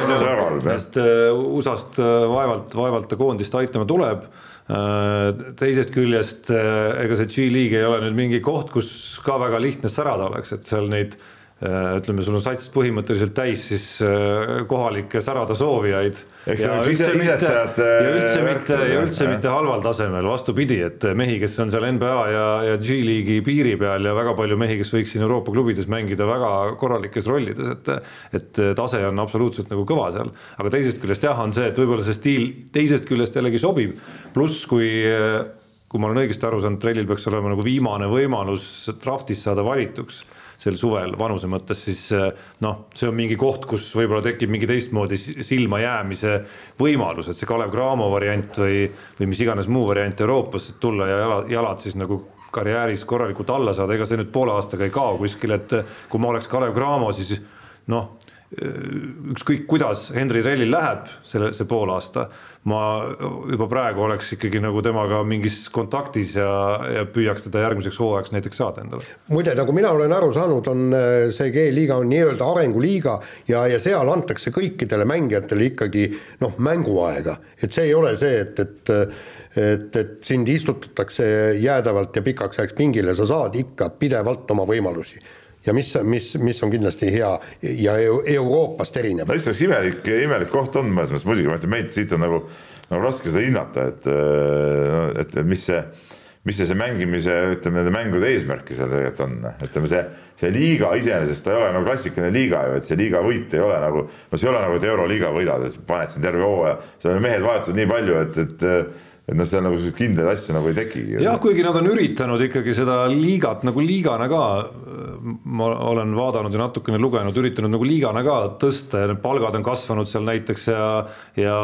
sest äh, USA-st äh, vaevalt, vaevalt ta koondist aitama tuleb. Äh, teisest küljest ega see G-League ei ole nüüd mingi koht, kus ka väga lihtne särada oleks, et seal neid Äh, ütleme, sul on sats põhimõtteliselt täis siis äh, kohalikke särada soovijaid. ja üldse mitte, ja üldse mitte, ja üldse mitte halval tasemel, vastupidi, et mehi, kes on seal NBA ja, ja G-liigi piiri peal ja väga palju mehi, kes võiks siin Euroopa klubides mängida väga korralikes rollides, et et tase on absoluutselt nagu kõva seal, aga teisest küljest jah, on see, et võib-olla see stiil teisest küljest jällegi sobib, pluss kui kui ma olen õigesti aru saanud, trellil peaks olema nagu viimane võimalus draftis saada valituks sel suvel vanuse mõttes, siis eh, noh, see on mingi koht, kus võib-olla tekib mingi teistmoodi silmajäämise võimalus, et see Kalev Cramo variant või, või mis iganes muu variant Euroopasse tulla ja jalad, jalad siis nagu karjääris korralikult alla saada, ega see nüüd poole aastaga ei kao kuskile, et kui ma oleks Kalev Cramo, siis noh, ükskõik kuidas Henri Rellil läheb selle, see poolaasta ma juba praegu oleks ikkagi nagu temaga mingis kontaktis ja, ja püüaks teda järgmiseks hooajaks näiteks saada endale. muide, nagu mina olen aru saanud, on äh, see G-liiga on nii-öelda arenguliiga ja, ja seal antakse kõikidele mängijatele ikkagi noh, mänguaega, et see ei ole see, et, et et, et sind istutatakse jäädavalt ja pikaks ajaks pingile, sa saad ikka pidevalt oma võimalusi ja mis, mis, mis on kindlasti hea ja Euroopast erinev. no just oleks imelik, imelik koht on mõnes mõttes muidugi, ma ütlen, meid siit on nagu, nagu raske seda hinnata, et, et, mis see, mis see, see mängimise, ütleme nende mängude eesmärk seal tegelikult on, ütleme see, see liiga iseenesest, ta ei ole nagu klassikaline liiga ju, et see liiga võit ei ole nagu, no see ei ole nagu, et euroliiga võidad, et paned siin terve hooaja, seal mehed vahetuvad nii palju, et, et et noh, seal nagu kindlaid asju nagu ei tekigi. jah, kuigi nad on üritanud ikkagi seda liigat nagu liigana ka, ma olen vaadanud ja natukene lugenud, üritanud nagu liigana ka tõsta ja need palgad on kasvanud seal näiteks ja, ja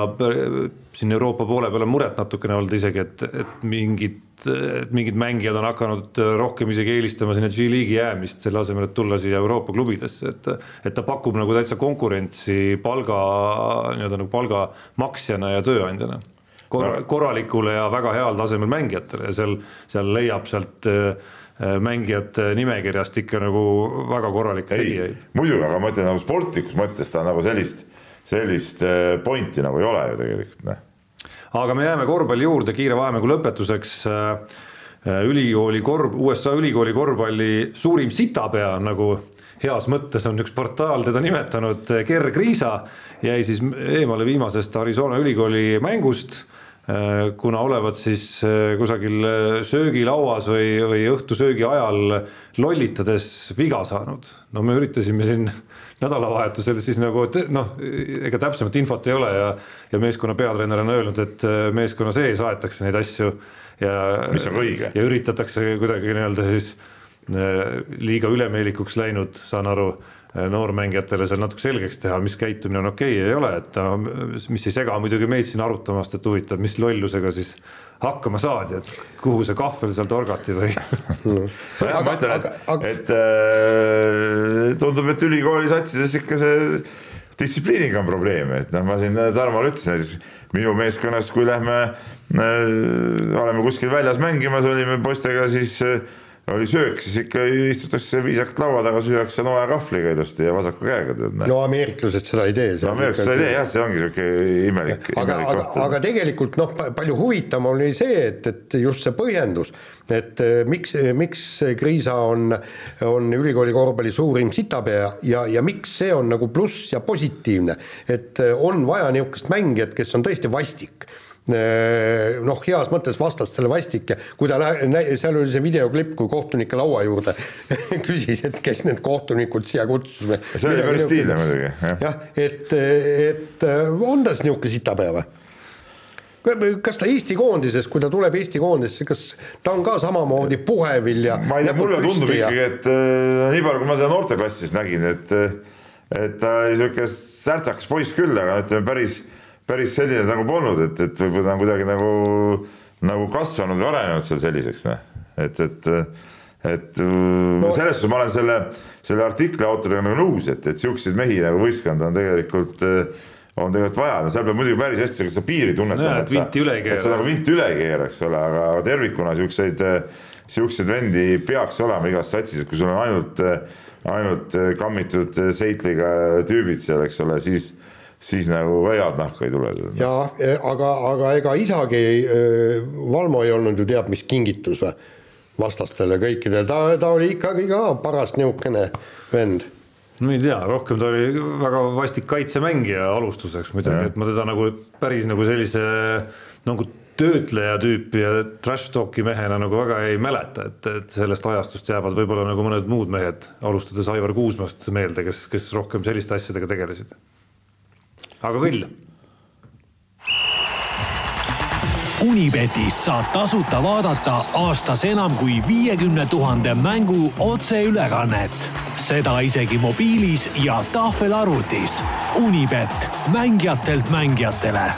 siin Euroopa poole peal on muret natukene olnud isegi, et, et mingid, mingid mängijad on hakanud rohkem isegi eelistama sinna G-liigi jäämist, selle asemel, et tulla siia Euroopa klubidesse, et et ta pakub nagu täitsa konkurentsi palga, nii-öelda nagu palga maksjana ja tööandjana korra, korralikule ja väga heal tasemel mängijatele ja seal, seal leiab sealt äh, mängijate nimekirjast ikka nagu väga korralikke tegijaid. muidugi, aga ma ütlen nagu sportlikus mõttes ta nagu sellist, sellist äh, pointi nagu ei ole ju tegelikult, noh. aga me jääme korvpalli juurde kiire vahemängu lõpetuseks äh, ülikooli korv, USA ülikooli korvpalli suurim sitapea, nagu heas mõttes on üks portaal teda nimetanud, Ger Kriisa jäi siis eemale viimasest Arizona ülikooli mängust kuna olevat siis äh, kusagil äh, söögilauas või, või õhtusöögi ajal lollitades viga saanud. no me üritasime siin nädalavahetusel siis nagu noh, ega täpsemat infot ei ole ja, ja meeskonna peatreener on öelnud, et meeskonna sees aetakse neid asju ja. mis on õige. ja üritatakse kuidagi nii-öelda siis liiga ülemeelikuks läinud, saan aru Äh, noormängijatele seal natuke selgeks teha, mis käitumine on okei okay, ei ole, et mis ei sega muidugi meid siin arutamast, et huvitav, mis lollusega siis hakkama saadi, et kuhu see kahvel seal torgati või nojah, ma ütlen, et, et äh, tundub, et ülikooli satsides ikka see distsipliiniga on probleeme, et noh, ma siin Tarmole ütlesin näiteks minu meeskonnas, kui lähme äh,, oleme kuskil väljas mängimas, olime poistega, siis äh, oli söök, siis ikka istutakse viisakalt laua taga, süüakse noa kahvliga ilusti ja vasaku käega. no ameeriklased seda ei tee. no ameeriklased seda ei tee jah, see ongi sihuke imelik. aga, aga, aga tegelikult noh, palju huvitavam oli see, et, et just see põhjendus, et eh, miks, miks Kriisa on, on ülikooli korvpalli suurim sitapea ja, ja miks see on nagu pluss ja positiivne, et eh, on vaja niisugust mängijat, kes on tõesti vastik Äh, noh, heas mõttes vastastele vastik ja kui ta, seal oli see videoklipp, kui kohtunike laua juurde küsis, et kes need kohtunikud siia kutsus. see oli päris stiilne muidugi. jah, et, et on ta siis niisugune sitapea või? kas ta Eesti koondises, kui ta tuleb Eesti koondisesse, kas ta on ka samamoodi puhevill ja ma ei tea, mulle tundub ja... ikkagi, et äh, nii palju, kui ma teda noorteklassis nägin, et et ta oli niisugune särtsakas poiss küll, aga ütleme päris päris selline nagu polnud, et, et võib-olla ta on kuidagi nagu, nagu kasvanud või arenenud seal selliseks, noh. et, et, et no. selles suhtes ma olen selle, selle artikli autoritega nagu nõus, et, et siukseid mehi nagu võistkond on tegelikult on tegelikult vaja, no seal peab muidugi päris hästi seda piiri tunnetama no,, et, et, et sa nagu vinti üle ei keera, eks ole, aga tervikuna siukseid, siukseid vendi peaks olema igas satsis, et kui sul on ainult, ainult kammitud seitliga tüübid seal, eks ole, siis siis nagu ka head nahka ei tule. ja aga, aga ega isagi Valmo ei olnud ju teab mis kingitus või vastastele kõikidele, ta, ta oli ikkagi ka paras niisugune vend ma ei tea, rohkem ta oli väga vastik kaitsemängija alustuseks muidugi, et ma teda nagu päris nagu sellise nagu töötleja tüüpi ja trash talk'i mehena nagu väga ei mäleta, et, et sellest ajastust jäävad võib-olla nagu mõned muud mehed, alustades Aivar Kuusmast meelde, kes, kes rohkem selliste asjadega tegelesid. Aga küll Unibetis saab tasuta vaadata aastas enam kui viiekümne tuhande mängu otseülekannet. seda isegi mobiilis ja tahvelarvutis. Unibet, mängijatelt mängijatele.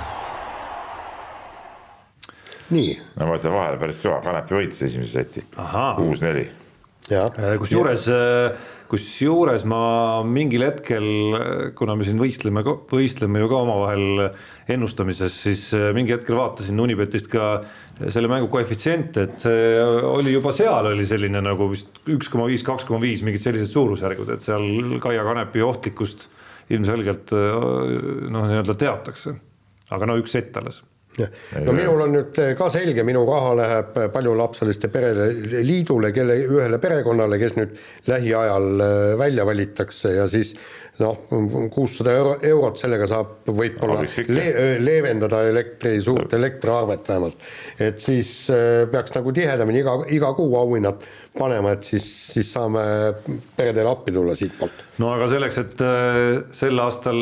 nii. no ma ütlen vahele päris kõva, Kanepi võitis esimese seti. kuus-neli. Kusjuures äh, kusjuures ma mingil hetkel, kuna me siin võistleme, võistleme ju ka omavahel ennustamises, siis äh, mingi hetkel vaatasin Unibetist ka selle mängu koefitsient, et see oli juba seal oli selline nagu vist üks koma viis, kaks koma viis, mingid sellised suurusjärgud, et seal Kaia Kanepi ohtlikkust ilmselgelt äh, noh, nii-öelda teatakse. aga no üks sett alles no minul on nüüd eh, ka selge, minu raha läheb paljulapseliste perede liidule, kelle, ühele perekonnale, kes nüüd lähiajal eh, välja valitakse ja siis noh, kuussada euro, eurot, sellega saab võib-olla le leevendada elektri, suurt elektriarvet vähemalt. et siis peaks nagu tihedamini iga, iga kuu auhinnad panema, et siis, siis saame peredele appi tulla siitpoolt. no aga selleks, et sel aastal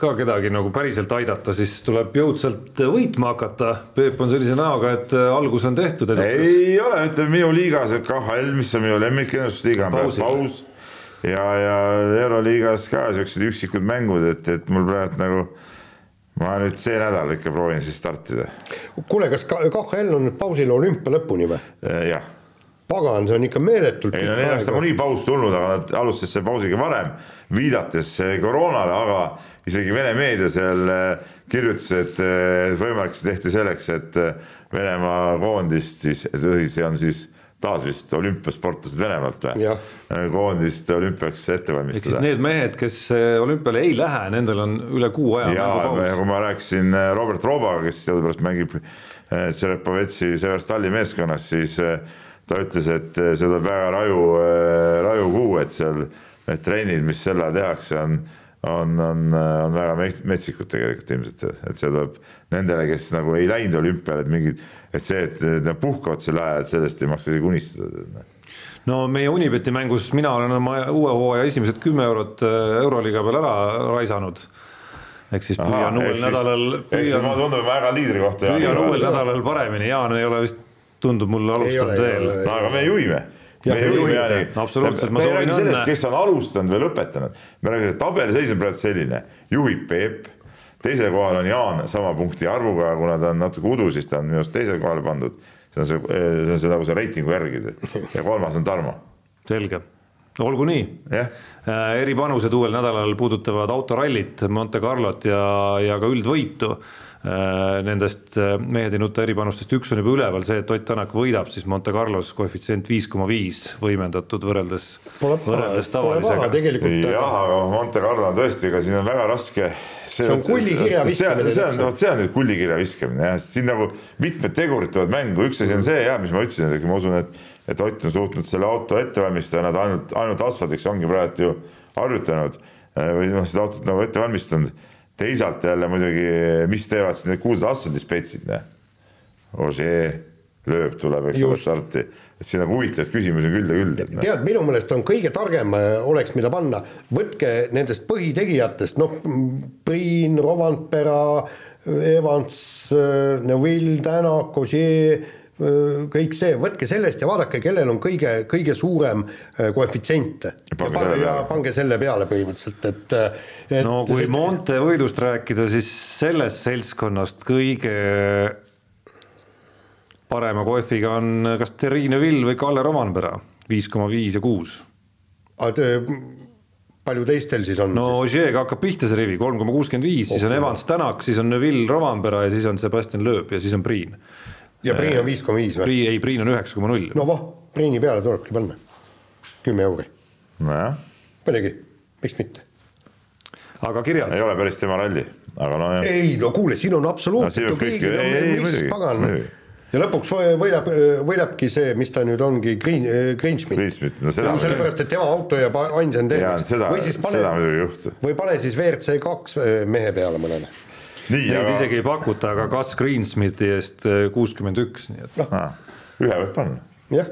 ka kedagi nagu päriselt aidata, siis tuleb jõudsalt võitma hakata. Peep on sellise näoga, et algus on tehtud. ei ole, ütleme minu liigas, KHL, mis on minu lemmikennustusliiga, paus. Ja, ja Euroliigas ka siuksed üksikud mängud, et, et mul praegu nagu ma nüüd see nädal ikka proovin siis startida. kuule, kas KHL on nüüd pausil olümpia lõpuni või? Äh, jah pagan, see on ikka meeletult. ei no neil oleks nagunii paus tulnud, aga nad alustasid selle pausiga varem, viidates koroonale, aga isegi Vene meedia seal eh, kirjutas, et võimalik see tehti selleks, et Venemaa koondist siis, see on siis taas vist olümpiasportlased Venemaalt või? koondist olümpiaks ette valmistada. ehk siis need mehed, kes olümpiale ei lähe, nendel on üle kuu aja. ja kui ma rääkisin Robert Roobaga, kes teadupärast mängib Tšerepovetsi Severstalli meeskonnas, siis ta ütles, et see tuleb väga raju, äh, raju kuu, et seal need trennid, mis sel ajal tehakse, on, on, on, on väga metsikud tegelikult ilmselt, et see tuleb nendele, kes nagu ei läinud olümpiale, et mingid, et see, et nad puhkavad sel ajal, et sellest ei maksa isegi unistada noh. no meie Unibeti mängus mina olen oma uue hooaja esimesed kümme eurot äh, Euroliiga peal ära raisanud ehk siis püüan uuel nädalal. ehk siis ma tundun väga liidri kohta. püüan uuel nädalal paremini, Jaan ei ole vist tundub mulle alustanud veel. no aga me juhime. Ja, me absoluutselt, ma soovin õnne. kes on alustanud või lõpetanud, me räägime, tabeliseis on praegu selline, juhib Peep, teisel kohal on Jaan sama punkti arvuga, kuna ta on natuke udu, siis ta on minu arust teisele kohale pandud. see on see, see on see nagu see reitingu järgi ja kolmas on Tarmo. selge, olgu nii. Yeah.. Äh, eripanused uuel nädalal puudutavad autorallit, Monte Carlot ja, ja ka üldvõitu nendest äh, mehed ei nuta eripanustest üks on juba üleval, see, et Ott Tänak võidab siis Monte Carlos koefitsient viis koma viis võimendatud võrreldes, võrreldes tavalisega. jah, aga Monte Carlo on tõesti, ega siin on väga raske. See, see on kullikirja viskamine. see on, vot see on nüüd kullikirja viskamine jah, sest siin nagu mitmed tegurid tulevad mängu, üks asi on see jah, mis ma ütlesin, et ma usun, et, et Ott on suutnud selle auto ette valmistada, nad ainult, ainult asfaldiks ongi praegu ju harjutanud äh, või noh, seda autot nagu ette valmistanud teisalt jälle muidugi, mis teevad siis need kuulsad asfaldispetsid, noh. Ožee lööb, tuleb, eks ole, starti, et siin nagu huvitavaid küsimusi on küll ja küll. No. tead, minu meelest on kõige targem äh, oleks, mida panna, võtke nendest põhitegijatest, noh, Priin, Rovandpera, Evans, äh, Neville, Tänak, Ožee, kõik see, võtke sellest ja vaadake, kellel on kõige, kõige suurem koefitsient. ja pange, ja pange selle peale põhimõtteliselt, et, et. no kui sest... Monte võidust rääkida, siis sellest seltskonnast kõige parema koefiga on kas Terrine Vill või Kalle Romanpera, viis koma viis ja kuus. palju teistel siis on? no Ožeega hakkab pihta see rivi, kolm koma kuuskümmend viis, siis on Evans Tänak, siis on Neville Romanpera ja siis on Sebastian Loeb ja siis on Priin ja Priin on viis koma viis või? Priin, ei, Priin on üheksa koma null. no voh, Priini peale tulebki panna, kümme euri. nojah. muidugi, miks mitte. aga kirjad? ei ole päris tema ralli, aga no jah. ei no kuule, siin on absoluutselt no,, keegi on, mis pagan ja lõpuks võidab, võidabki see, mis ta nüüd ongi, Green, Greenschmidt. Greenschmidt, no seda. sellepärast, et tema auto jääb ainsana teemaks. või siis pane, või pane siis WRC kaks mehe peale mõnele Neid aga... isegi ei pakuta, aga kas Greensmithi eest äh, kuuskümmend üks, nii et noh. ühe võib panna. jah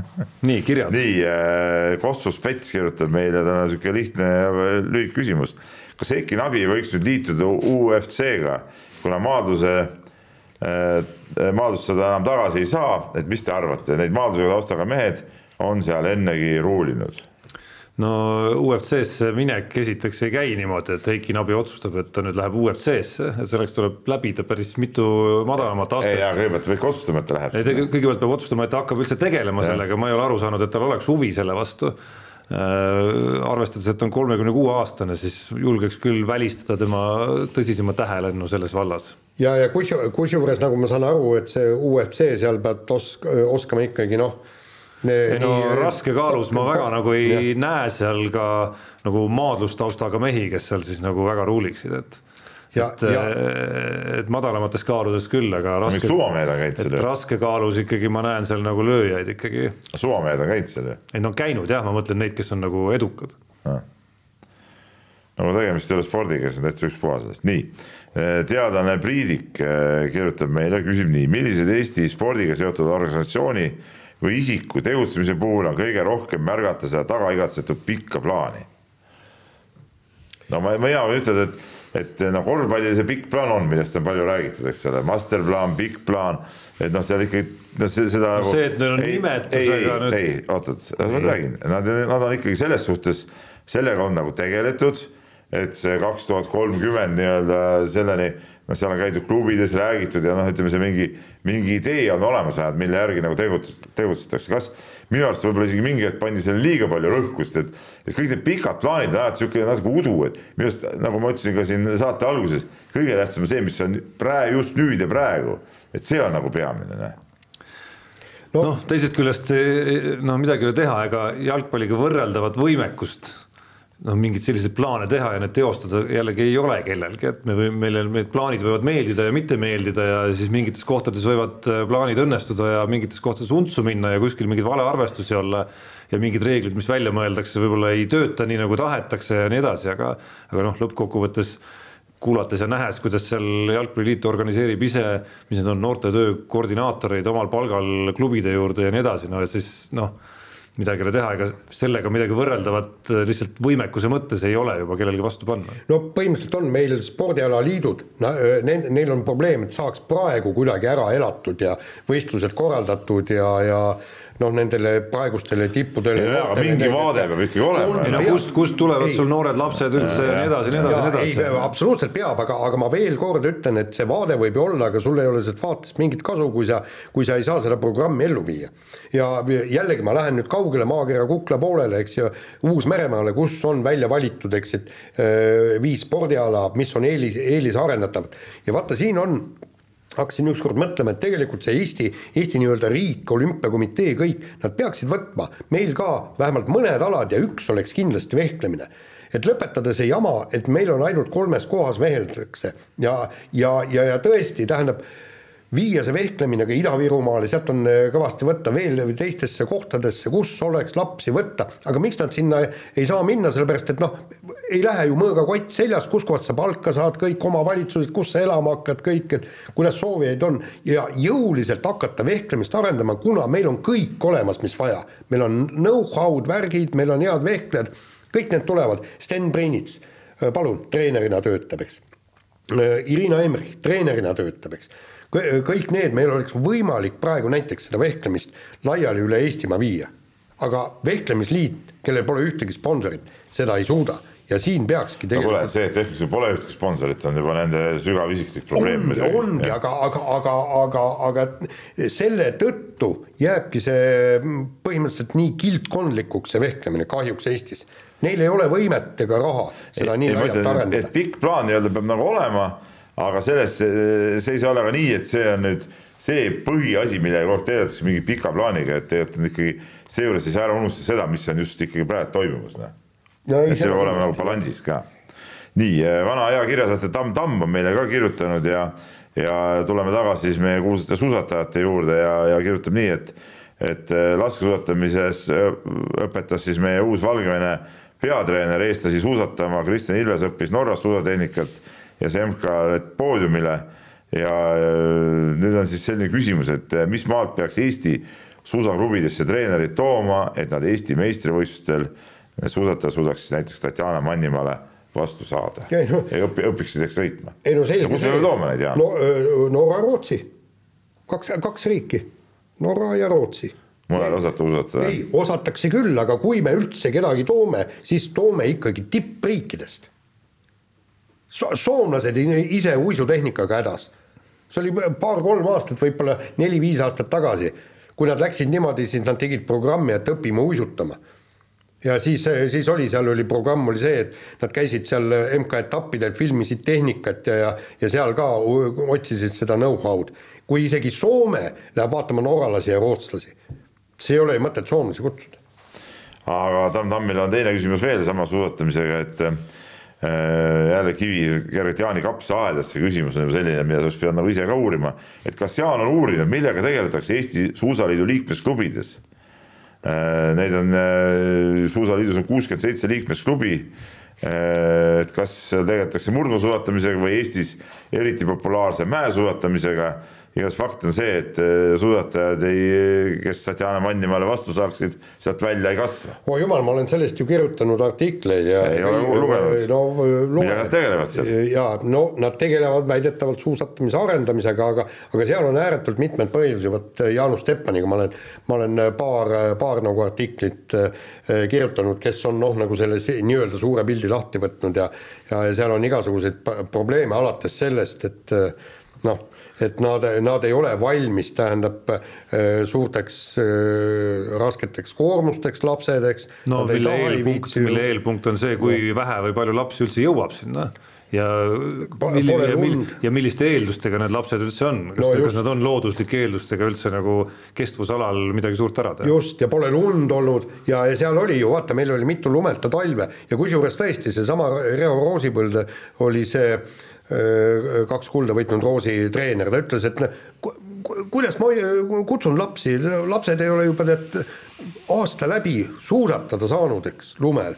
nii, kirjad. nii äh,, Kossus Pets kirjutab meile täna niisugune lihtne ja lühike küsimus. kas Heiki Nabi võiks nüüd liituda UFC-ga, kuna maadluse äh,, maadlust seda enam tagasi ei saa, et mis te arvate, neid maadlusega taustaga mehed on seal ennegi ruulinud no UFC-sse minek esiteks ei käi niimoodi, et Heiki Nabi otsustab, et ta nüüd läheb UFC-sse, et selleks tuleb läbida päris mitu madalamat astet. ei, aga kõigepealt peab ikka otsustama, et ta läheb. ei, kõigepealt peab otsustama, et ta hakkab üldse tegelema ja. sellega, ma ei ole aru saanud, et tal oleks huvi selle vastu äh,. arvestades, et on kolmekümne kuue aastane, siis julgeks küll välistada tema tõsisema tähelennu selles vallas ja, ja kus, kusjuures nagu ma saan aru, et see UFC, seal pead osk-, oskama ikkagi noh ei no nii, raske kaalus ma väga nagu ei jah. näe seal ka nagu maadlustaustaga mehi, kes seal siis nagu väga ruuliksid, et ja, et, et madalamates kaaludes küll, aga raske. ju. raske kaalus ikkagi ma näen seal nagu lööjaid ikkagi. suvamehed on käinud seal ju. ei no käinud jah, ma mõtlen neid, kes on nagu edukad. no tegemist ei ole spordiga, see on täitsa ükspuha sellest, nii. teadlane Priidik eh, kirjutab meile, küsib nii, milliseid Eesti spordiga seotud organisatsiooni või isiku tegutsemise puhul on kõige rohkem märgata seda tagaigatsetud pikka plaani. no ma, hea ütlen, et, et no korvpallil see pikk plaan on, millest on palju räägitud, eks ole, masterplaan, pikk plaan, et noh, seal ikkagi noh, see seda no. see, et neil on ei, nimetusega nüüd. ei, oot-oot, ma räägin, nad, nad on ikkagi selles suhtes, sellega on nagu tegeletud, et see kaks tuhat kolmkümmend nii-öelda selleni noh, seal on käidud klubides, räägitud ja noh, ütleme see mingi, mingi idee on olemas vähemalt, mille järgi nagu tegutses, tegutsetakse, kas minu arust võib-olla isegi mingi hetk pandi sellele liiga palju rõhku, sest et, et kõik need pikad plaanid on alati niisugune natuke udu, et minu arust nagu ma ütlesin ka siin saate alguses, kõige tähtsam on see, mis on praegu, just nüüd ja praegu, et see on nagu peamine, noh noh no, teisest küljest no midagi ei ole teha, ega jalgpalliga võrreldavat võimekust noh, mingeid selliseid plaane teha ja need teostada jällegi ei ole kellelgi, et me võime, meile need plaanid võivad meeldida ja mitte meeldida ja siis mingites kohtades võivad äh, plaanid õnnestuda ja mingites kohtades untsu minna ja kuskil mingeid valearvestusi olla ja mingid reeglid, mis välja mõeldakse, võib-olla ei tööta nii, nagu tahetakse ja nii edasi, aga aga noh, lõppkokkuvõttes kuulates ja nähes, kuidas seal Jalgpalliliit organiseerib ise, mis need on, noortetöö koordinaatoreid omal palgal klubide juurde ja nii edasi, no ja siis noh midagi ei ole teha, ega sellega midagi võrreldavat äh, lihtsalt võimekuse mõttes ei ole juba kellelgi vastu panna. no põhimõtteliselt on meil spordialaliidud, neil on probleem, et saaks praegu kuidagi ära elatud ja võistlused korraldatud ja, ja noh, nendele praegustele tippudele. aga mingi vaade peab ikkagi olema. no kust, kust tulevad ei, sul noored lapsed üldse ja nii edasi, nii edasi, nii edasi. ei, absoluutselt peab, aga, aga ma veel kord ütlen, et see vaade võib ju olla, aga sul ei ole sellest vaatest mingit kasu, kui sa, kui sa ei saa seda programmi ellu viia. ja jällegi ma lähen nüüd kaugele maakera kukla poolele, eks ju, Uus-Meremaale, kus on välja valitud, eks, et äh, viis spordiala, mis on eelis, eelisarendatavad ja vaata, siin on hakkasin ükskord mõtlema, et tegelikult see Eesti, Eesti nii-öelda riik, olümpiakomitee, kõik, nad peaksid võtma meil ka vähemalt mõned alad ja üks oleks kindlasti vehklemine. et lõpetada see jama, et meil on ainult kolmes kohas veheldakse ja, ja, ja, ja tõesti, tähendab viia see vehklemine ka Ida-Virumaale, sealt on äh, kõvasti võtta veel teistesse kohtadesse, kus oleks lapsi võtta, aga miks nad sinna ei saa minna, sellepärast et noh, ei lähe ju mõõga kott seljas, kuskohast sa palka saad, kõik omavalitsused, kus sa elama hakkad, kõik, et kuidas soovijaid on. Ja jõuliselt hakata vehklemist arendama, kuna meil on kõik olemas, mis vaja. meil on know-how'd, värgid, meil on head vehklejad, kõik need tulevad, Sten Breinits, äh, palun, treenerina töötab, eks. Äh, Irina Emrich treenerina töötab, eks kõik need, meil oleks võimalik praegu näiteks seda vehklemist laiali üle Eestimaa viia. aga Vehklemisliit, kellel pole ühtegi sponsorit, seda ei suuda ja siin peakski tegelikult no kuule, see, et Vehklemisel pole ühtegi sponsorit, on juba nende sügav isiklik probleem. ongi, ongi, aga, aga, aga, aga, aga selle tõttu jääbki see põhimõtteliselt nii kildkondlikuks, see vehklemine kahjuks Eestis. Neil ei ole võimet ega raha seda ei, nii laialt arendada. pikk plaan nii-öelda peab nagu olema aga selles, see ei saa olla ka nii, et see on nüüd see põhiasi, mille kohta tegeldakse mingi pika plaaniga, et tegelikult on ikkagi seejuures ei saa ära unustada seda, mis on just ikkagi praegu toimumas, noh. et see peab olema nagu balansis ka. nii, eh, vana hea kirjasaate Tamm Tamm on meile ka kirjutanud ja, ja tuleme tagasi siis meie kuulsate suusatajate juurde ja, ja kirjutab nii, et, et eh, laskesuusatamises õpetas siis meie uus Valgevene peatreener eestlasi suusatama, Kristjan Ilves õppis Norras suusatehnikat ja Semka poodiumile. ja nüüd on siis selline küsimus, et eh, mis maalt peaks Eesti suusaklubidesse treenerid tooma, et nad Eesti meistrivõistlustel suusatajad suudaks siis näiteks Tatjana Mannimaale vastu saada ja, no, ja õpi, õpiksid eks sõitma. ei no selge. kus me peame tooma neid, Jaan? no Norra, Rootsi, kaks, kaks riiki, Norra ja Rootsi mujal osata usutada? ei, osatakse küll, aga kui me üldse kedagi toome, siis toome ikkagi tippriikidest so. soomlased ise uisutehnikaga hädas. see oli paar-kolm aastat, võib-olla neli-viis aastat tagasi. kui nad läksid niimoodi, siis nad tegid programmi, et õpime uisutama ja siis, siis oli, seal oli programm oli see, et nad käisid seal MK-etappidel, filmisid tehnikat ja, ja, ja seal ka otsisid seda know-how'd. kui isegi Soome läheb vaatama norralasi ja rootslasi, siis ei ole ju mõtet soomlasi kutsuda. aga Tamm Tammil on teine küsimus veel sama suusatamisega, et jälle kivi kergelt Jaani kapsa aedasse, küsimus on juba selline, mida sa oleks pidanud nagu ise ka uurima. et kas Jaan on uurinud, millega tegeletakse Eesti Suusaliidu liikmesklubides? Äh, neid on, äh, Suusaliidus on kuuskümmend seitse liikmesklubi. et kas tegeletakse murdmaasuusatamisega või Eestis eriti populaarse mäesuusatamisega igatahes fakt on see, et äh, suusatajad ei, kes Tatjana Mannimaale vastu saaksid, sealt välja ei kasva. oi jumal, ma olen sellest ju kirjutanud artikleid ja. ei ole lugenud no,, millega nad tegelevad seal? ja no nad tegelevad väidetavalt suusatamise arendamisega, aga, aga seal on ääretult mitmed põhjusi, vot Jaanus Teppaniga ma olen, ma olen paar, paar nagu artiklit kirjutanud, kes on noh, nagu selle nii-öelda suure pildi lahti võtnud ja ja, ja seal on igasuguseid probleeme alates sellest, et noh et nad, nad ei ole valmis, tähendab äh, suurteks äh, rasketeks koormusteks lapsed, eks. no mille eelpunkt, mille eelpunkt on see, kui no. vähe või palju lapsi üldse jõuab sinna? Ja milli, ja, mill, ja milliste eeldustega need lapsed üldse on, kas no, kas nad on looduslike eeldustega üldse nagu kestvusalal midagi suurt ära teha? just, ja pole lund olnud. Ja, ja seal oli ju, vaata, meil oli mitu lumeta talve. Ja kusjuures tõesti, seesama Reo Roosipõld oli see Äh, kaks kulda võitnud Roosi treener, ta ütles, et kuidas ma kutsun lapsi, lapsed ei ole juba tead aasta läbi suusatada saanud, eks, lumel,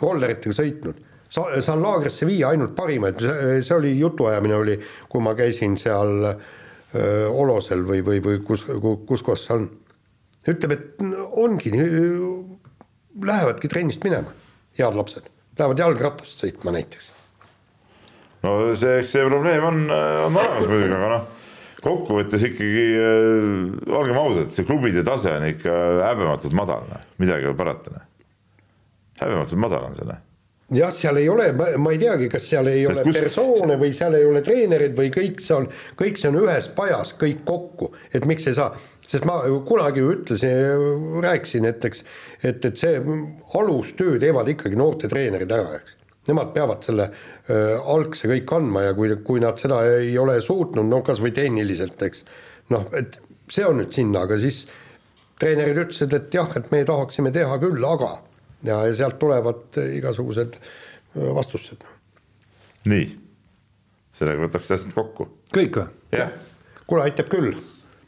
rolleritega sõitnud. Sa-, saan laagrisse viia ainult parimaid, see oli jutuajamine oli, kui ma käisin seal öö, äh, Olosel või, või, või kus, kus kohas see on. ütleb, et ongi, lähevadki trennist minema, head lapsed, lähevad jalgratast sõitma näiteks no see, eks see probleem on, on olemas muidugi, aga noh, kokkuvõttes ikkagi äh, olgem ausad, see klubide tase on ikka häbematult madal, noh, midagi ei ole parata, noh. häbematult madal on see, noh jah, seal ei ole, ma ei teagi, kas seal ei ole kus... persoone või seal ei ole treenereid või kõik see on, kõik see on ühes pajas, kõik kokku, et miks ei saa, sest ma kunagi ütlesin, rääkisin, et eks, et, et see alustöö teevad ikkagi noortetreenerid ära, eks. Nemad peavad selle äh, algse kõik andma ja kui, kui nad seda ei ole suutnud, no kas või tehniliselt, eks, noh, et see on nüüd sinna, aga siis treenerid ütlesid, et jah, et me tahaksime teha küll, aga ja, ja sealt tulevad igasugused vastused. nii, sellega võtaks täpselt kokku. kõik või? jah. kuule, aitab küll.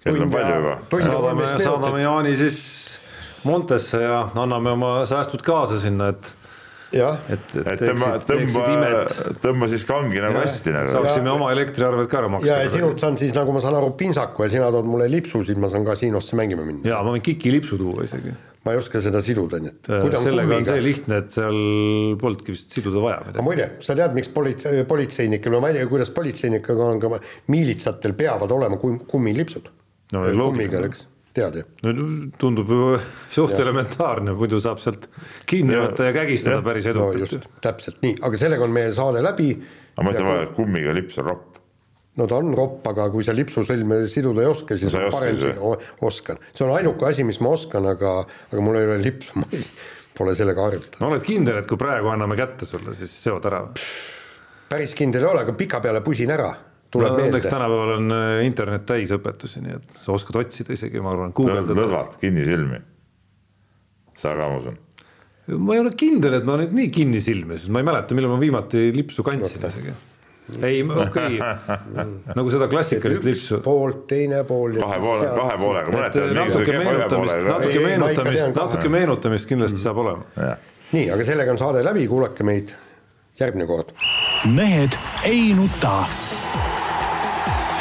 kell on palju juba. saadame, saadame Jaani siis Montesse ja anname oma säästud kaasa sinna, et et, et, et tõmba, tõmba, tõmba siis kangi nagu hästi nagu. saaksime oma elektriarved ka ära maksta. ja, ja sinult saan siis nagu ma saan aru pintsaku ja sina tood mulle lipsu, siis ma saan kasiinosse mängima minna. ja ma võin kikilipsu tuua isegi. ma ei oska seda siduda, nii et. sellega on see lihtne, et seal polnudki vist siduda vaja. aga muide, sa tead, miks politsei, politseinikel, ma ei tea, kuidas politseinikega on, aga miilitsatel peavad olema kummilipsud no, kummiga, eks tead ju. no tundub ju suht ja. elementaarne, muidu saab sealt kinni võtta ja kägistada ja. päris edukalt no,. täpselt nii, aga sellega on meie saade läbi. aga ma ütlen vahele, et kummiga lips on ropp. no ta on ropp, aga kui sa lipsusõlme siduda ei oska, siis no, parem oska, oskan. see on ainuke asi, mis ma oskan, aga, aga mul ei ole lipsu, ma ei, pole sellega harjutatud. no oled kindel, et kui praegu anname kätte sulle, siis seod ära? päris kindel ei ole, aga pikapeale pusin ära tuleb no, meelde. õnneks tänapäeval on äh, internet täis õpetusi, nii et sa oskad otsida isegi, ma arvan, guugeldada. lõdvalt, kinnisilmi. sa ka, ma usun. ma ei ole kindel, et ma nüüd nii kinnisilmi, sest ma ei mäleta, millal ma viimati lipsu kandsin no, isegi. ei, okei okay. nagu seda klassikalist lipsu. poolt, teine pool. kahe poole, kahe poolega, mõned natuke meenutamist, natuke meenutamist, natuke meenutamist kindlasti saab olema. nii, aga sellega on saade läbi, kuulake meid järgmine kord. mehed ei nuta